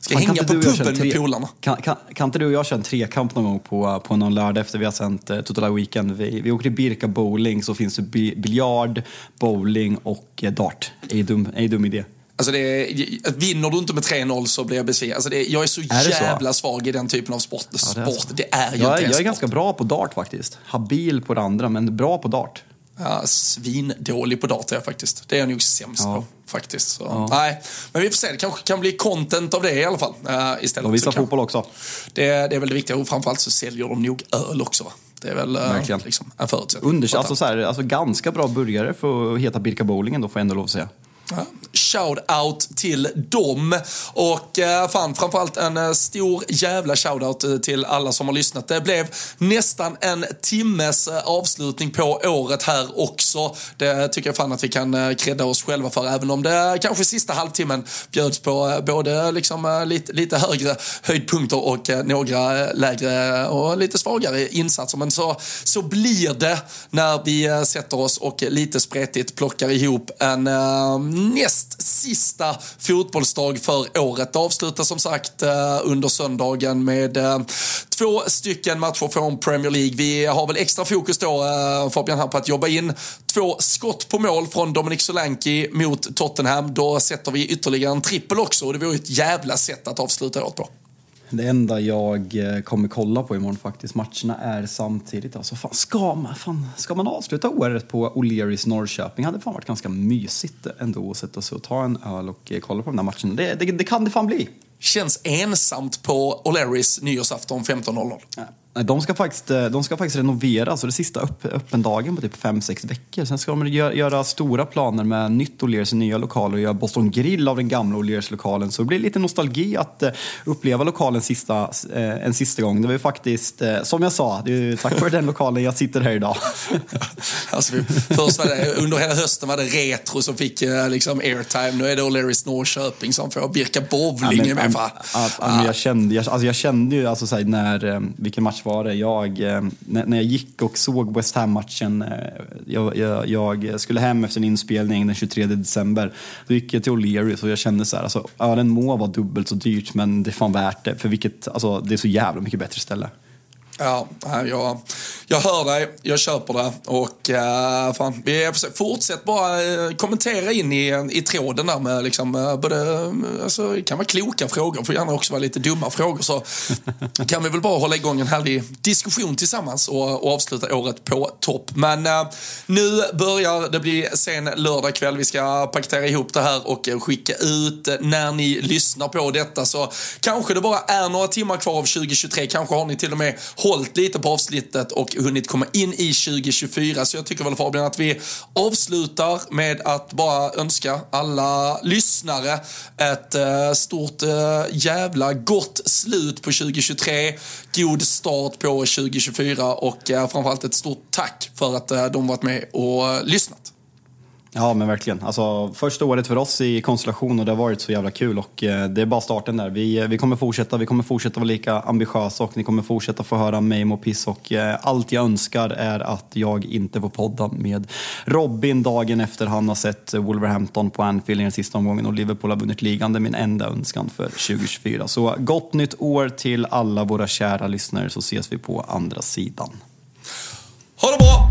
Ska kan hänga på puben med polarna. Kan, kan, kan inte du och jag köra en trekamp någon gång på, på någon lördag efter vi har sänt eh, Totala Weekend? Vi, vi åker till Birka Bowling så finns det bi- biljard, bowling och eh, dart. Ej dum, ej dum idé. Alltså det är, vinner du inte med 3-0 så blir jag besviken. Alltså det, jag är så Är det så? jävla svag i den typen av sport. Ja, det är. Det är ju jag, inte är- jag är sport. ganska bra på dart faktiskt. Habil på det andra, men bra på dart. Ja, svindålig på data jag faktiskt. Det är jag nog sämst Ja. på faktiskt. Så, Nej, men vi får se. Det kanske kan bli content av det i alla fall. Uh, istället. Och kan- fotboll också. Det, det är väl det viktiga. Och framförallt så säljer de nog öl också. Va? Det är väl uh, Verkligen. liksom, en förutsättning. Unders, alltså, så här, alltså ganska bra burgare för att heta Birka Bowlingen då får jag ändå lov att säga. Shout-out till dem. Och eh, fan, framförallt en eh, stor jävla shout-out eh, till alla som har lyssnat. Det blev nästan en timmes eh, avslutning på året här också. Det tycker jag fan att vi kan credda oss själva för, även om det kanske sista halvtimmen bjöds på både liksom, lite, lite högre höjdpunkter och några lägre och lite svagare insatser. Men så, så blir det när vi sätter oss och lite spretigt plockar ihop en eh, näst sista fotbollsdag för året. Det avslutas som sagt eh, under söndagen med eh, två stycken matcher från Premier League. Vi har väl extra fokus då, eh, Fabian, här på att jobba in två skott på mål från Dominic Solanke mot Tottenham. Då sätter vi ytterligare en trippel också och det vore ett jävla sätt att avsluta året på. Det enda jag eh, kommer kolla på imorgon faktiskt, matcherna är samtidigt. Alltså, fan, ska, man, fan, ska man avsluta året på O'Learys Norrköping? hade fan varit ganska mysigt ändå att sätta sig och ta en öl och eh, kolla på de där matcherna. Det, det, det kan det fan bli. Känns ensamt på O'Learys nyårsafton 15.00. Nej, De ska faktiskt, eh, de ska faktiskt renovera, alltså det sista upp, öppen dagen på typ 5-6 veckor. Sen ska de göra, göra stora planer med nytt O'Learys i nya lokaler och göra Boston Grill av den gamla O'Learys-lokalen. Så det blir lite nostalgi att eh, uppleva lokalen sista, eh, en sista gång. Det var ju faktiskt, som jag sa, det är tack vare den lokalen jag sitter här idag. Alltså, först det, under hela hösten var det Retro som fick liksom airtime. Nu är det O'Learys Norrköping som får Birka Bowling Ja, med. jag, kände, jag, alltså jag kände ju, alltså, såhär, när, vilken match var det? Jag, eh, när, jag gick och såg West Ham-matchen, eh, jag, jag, jag skulle hem efter en inspelning den 23 december. Då gick jag till O'Learys och jag kände så här, alltså, ölen må vara dubbelt så dyrt men det är fan värt det. För vilket, alltså, det är så jävla mycket bättre ställe. Ja, jag, jag hör dig, jag köper det. Och uh, fan, vi fortsätt bara uh, kommentera in i, i tråden där med liksom, uh, både, alltså, det kan vara kloka frågor, får gärna också vara lite dumma frågor. Så kan vi väl bara hålla igång en härlig diskussion tillsammans och, och avsluta året på topp. Men nu börjar det bli sen lördag kväll, vi ska paketera ihop det här och skicka ut när ni lyssnar på detta. Så kanske det bara är några timmar kvar av 2023, kanske har ni till och med hållit lite på avsnittet och hunnit komma in i 2024. Så jag tycker väl Fabian att vi avslutar med att bara önska alla lyssnare ett eh, stort eh, jävla gott slut på 2023. God start på 2024 och eh, framförallt ett stort tack för att de varit med och lyssnat. Ja men verkligen. Alltså, första året för oss i konstellation och det har varit så jävla kul och eh, det är bara starten där. Vi, eh, vi kommer fortsätta, vi kommer fortsätta vara lika ambitiösa och ni kommer fortsätta få höra mig må piss och eh, allt jag önskar är att jag inte får podda med Robin dagen efter han har sett Wolverhampton på Anfield i den sista omgången och Liverpool har vunnit ligan. Det är min enda önskan för 2024. Så gott nytt år till alla våra kära lyssnare så ses vi på andra sidan. Ha det bra!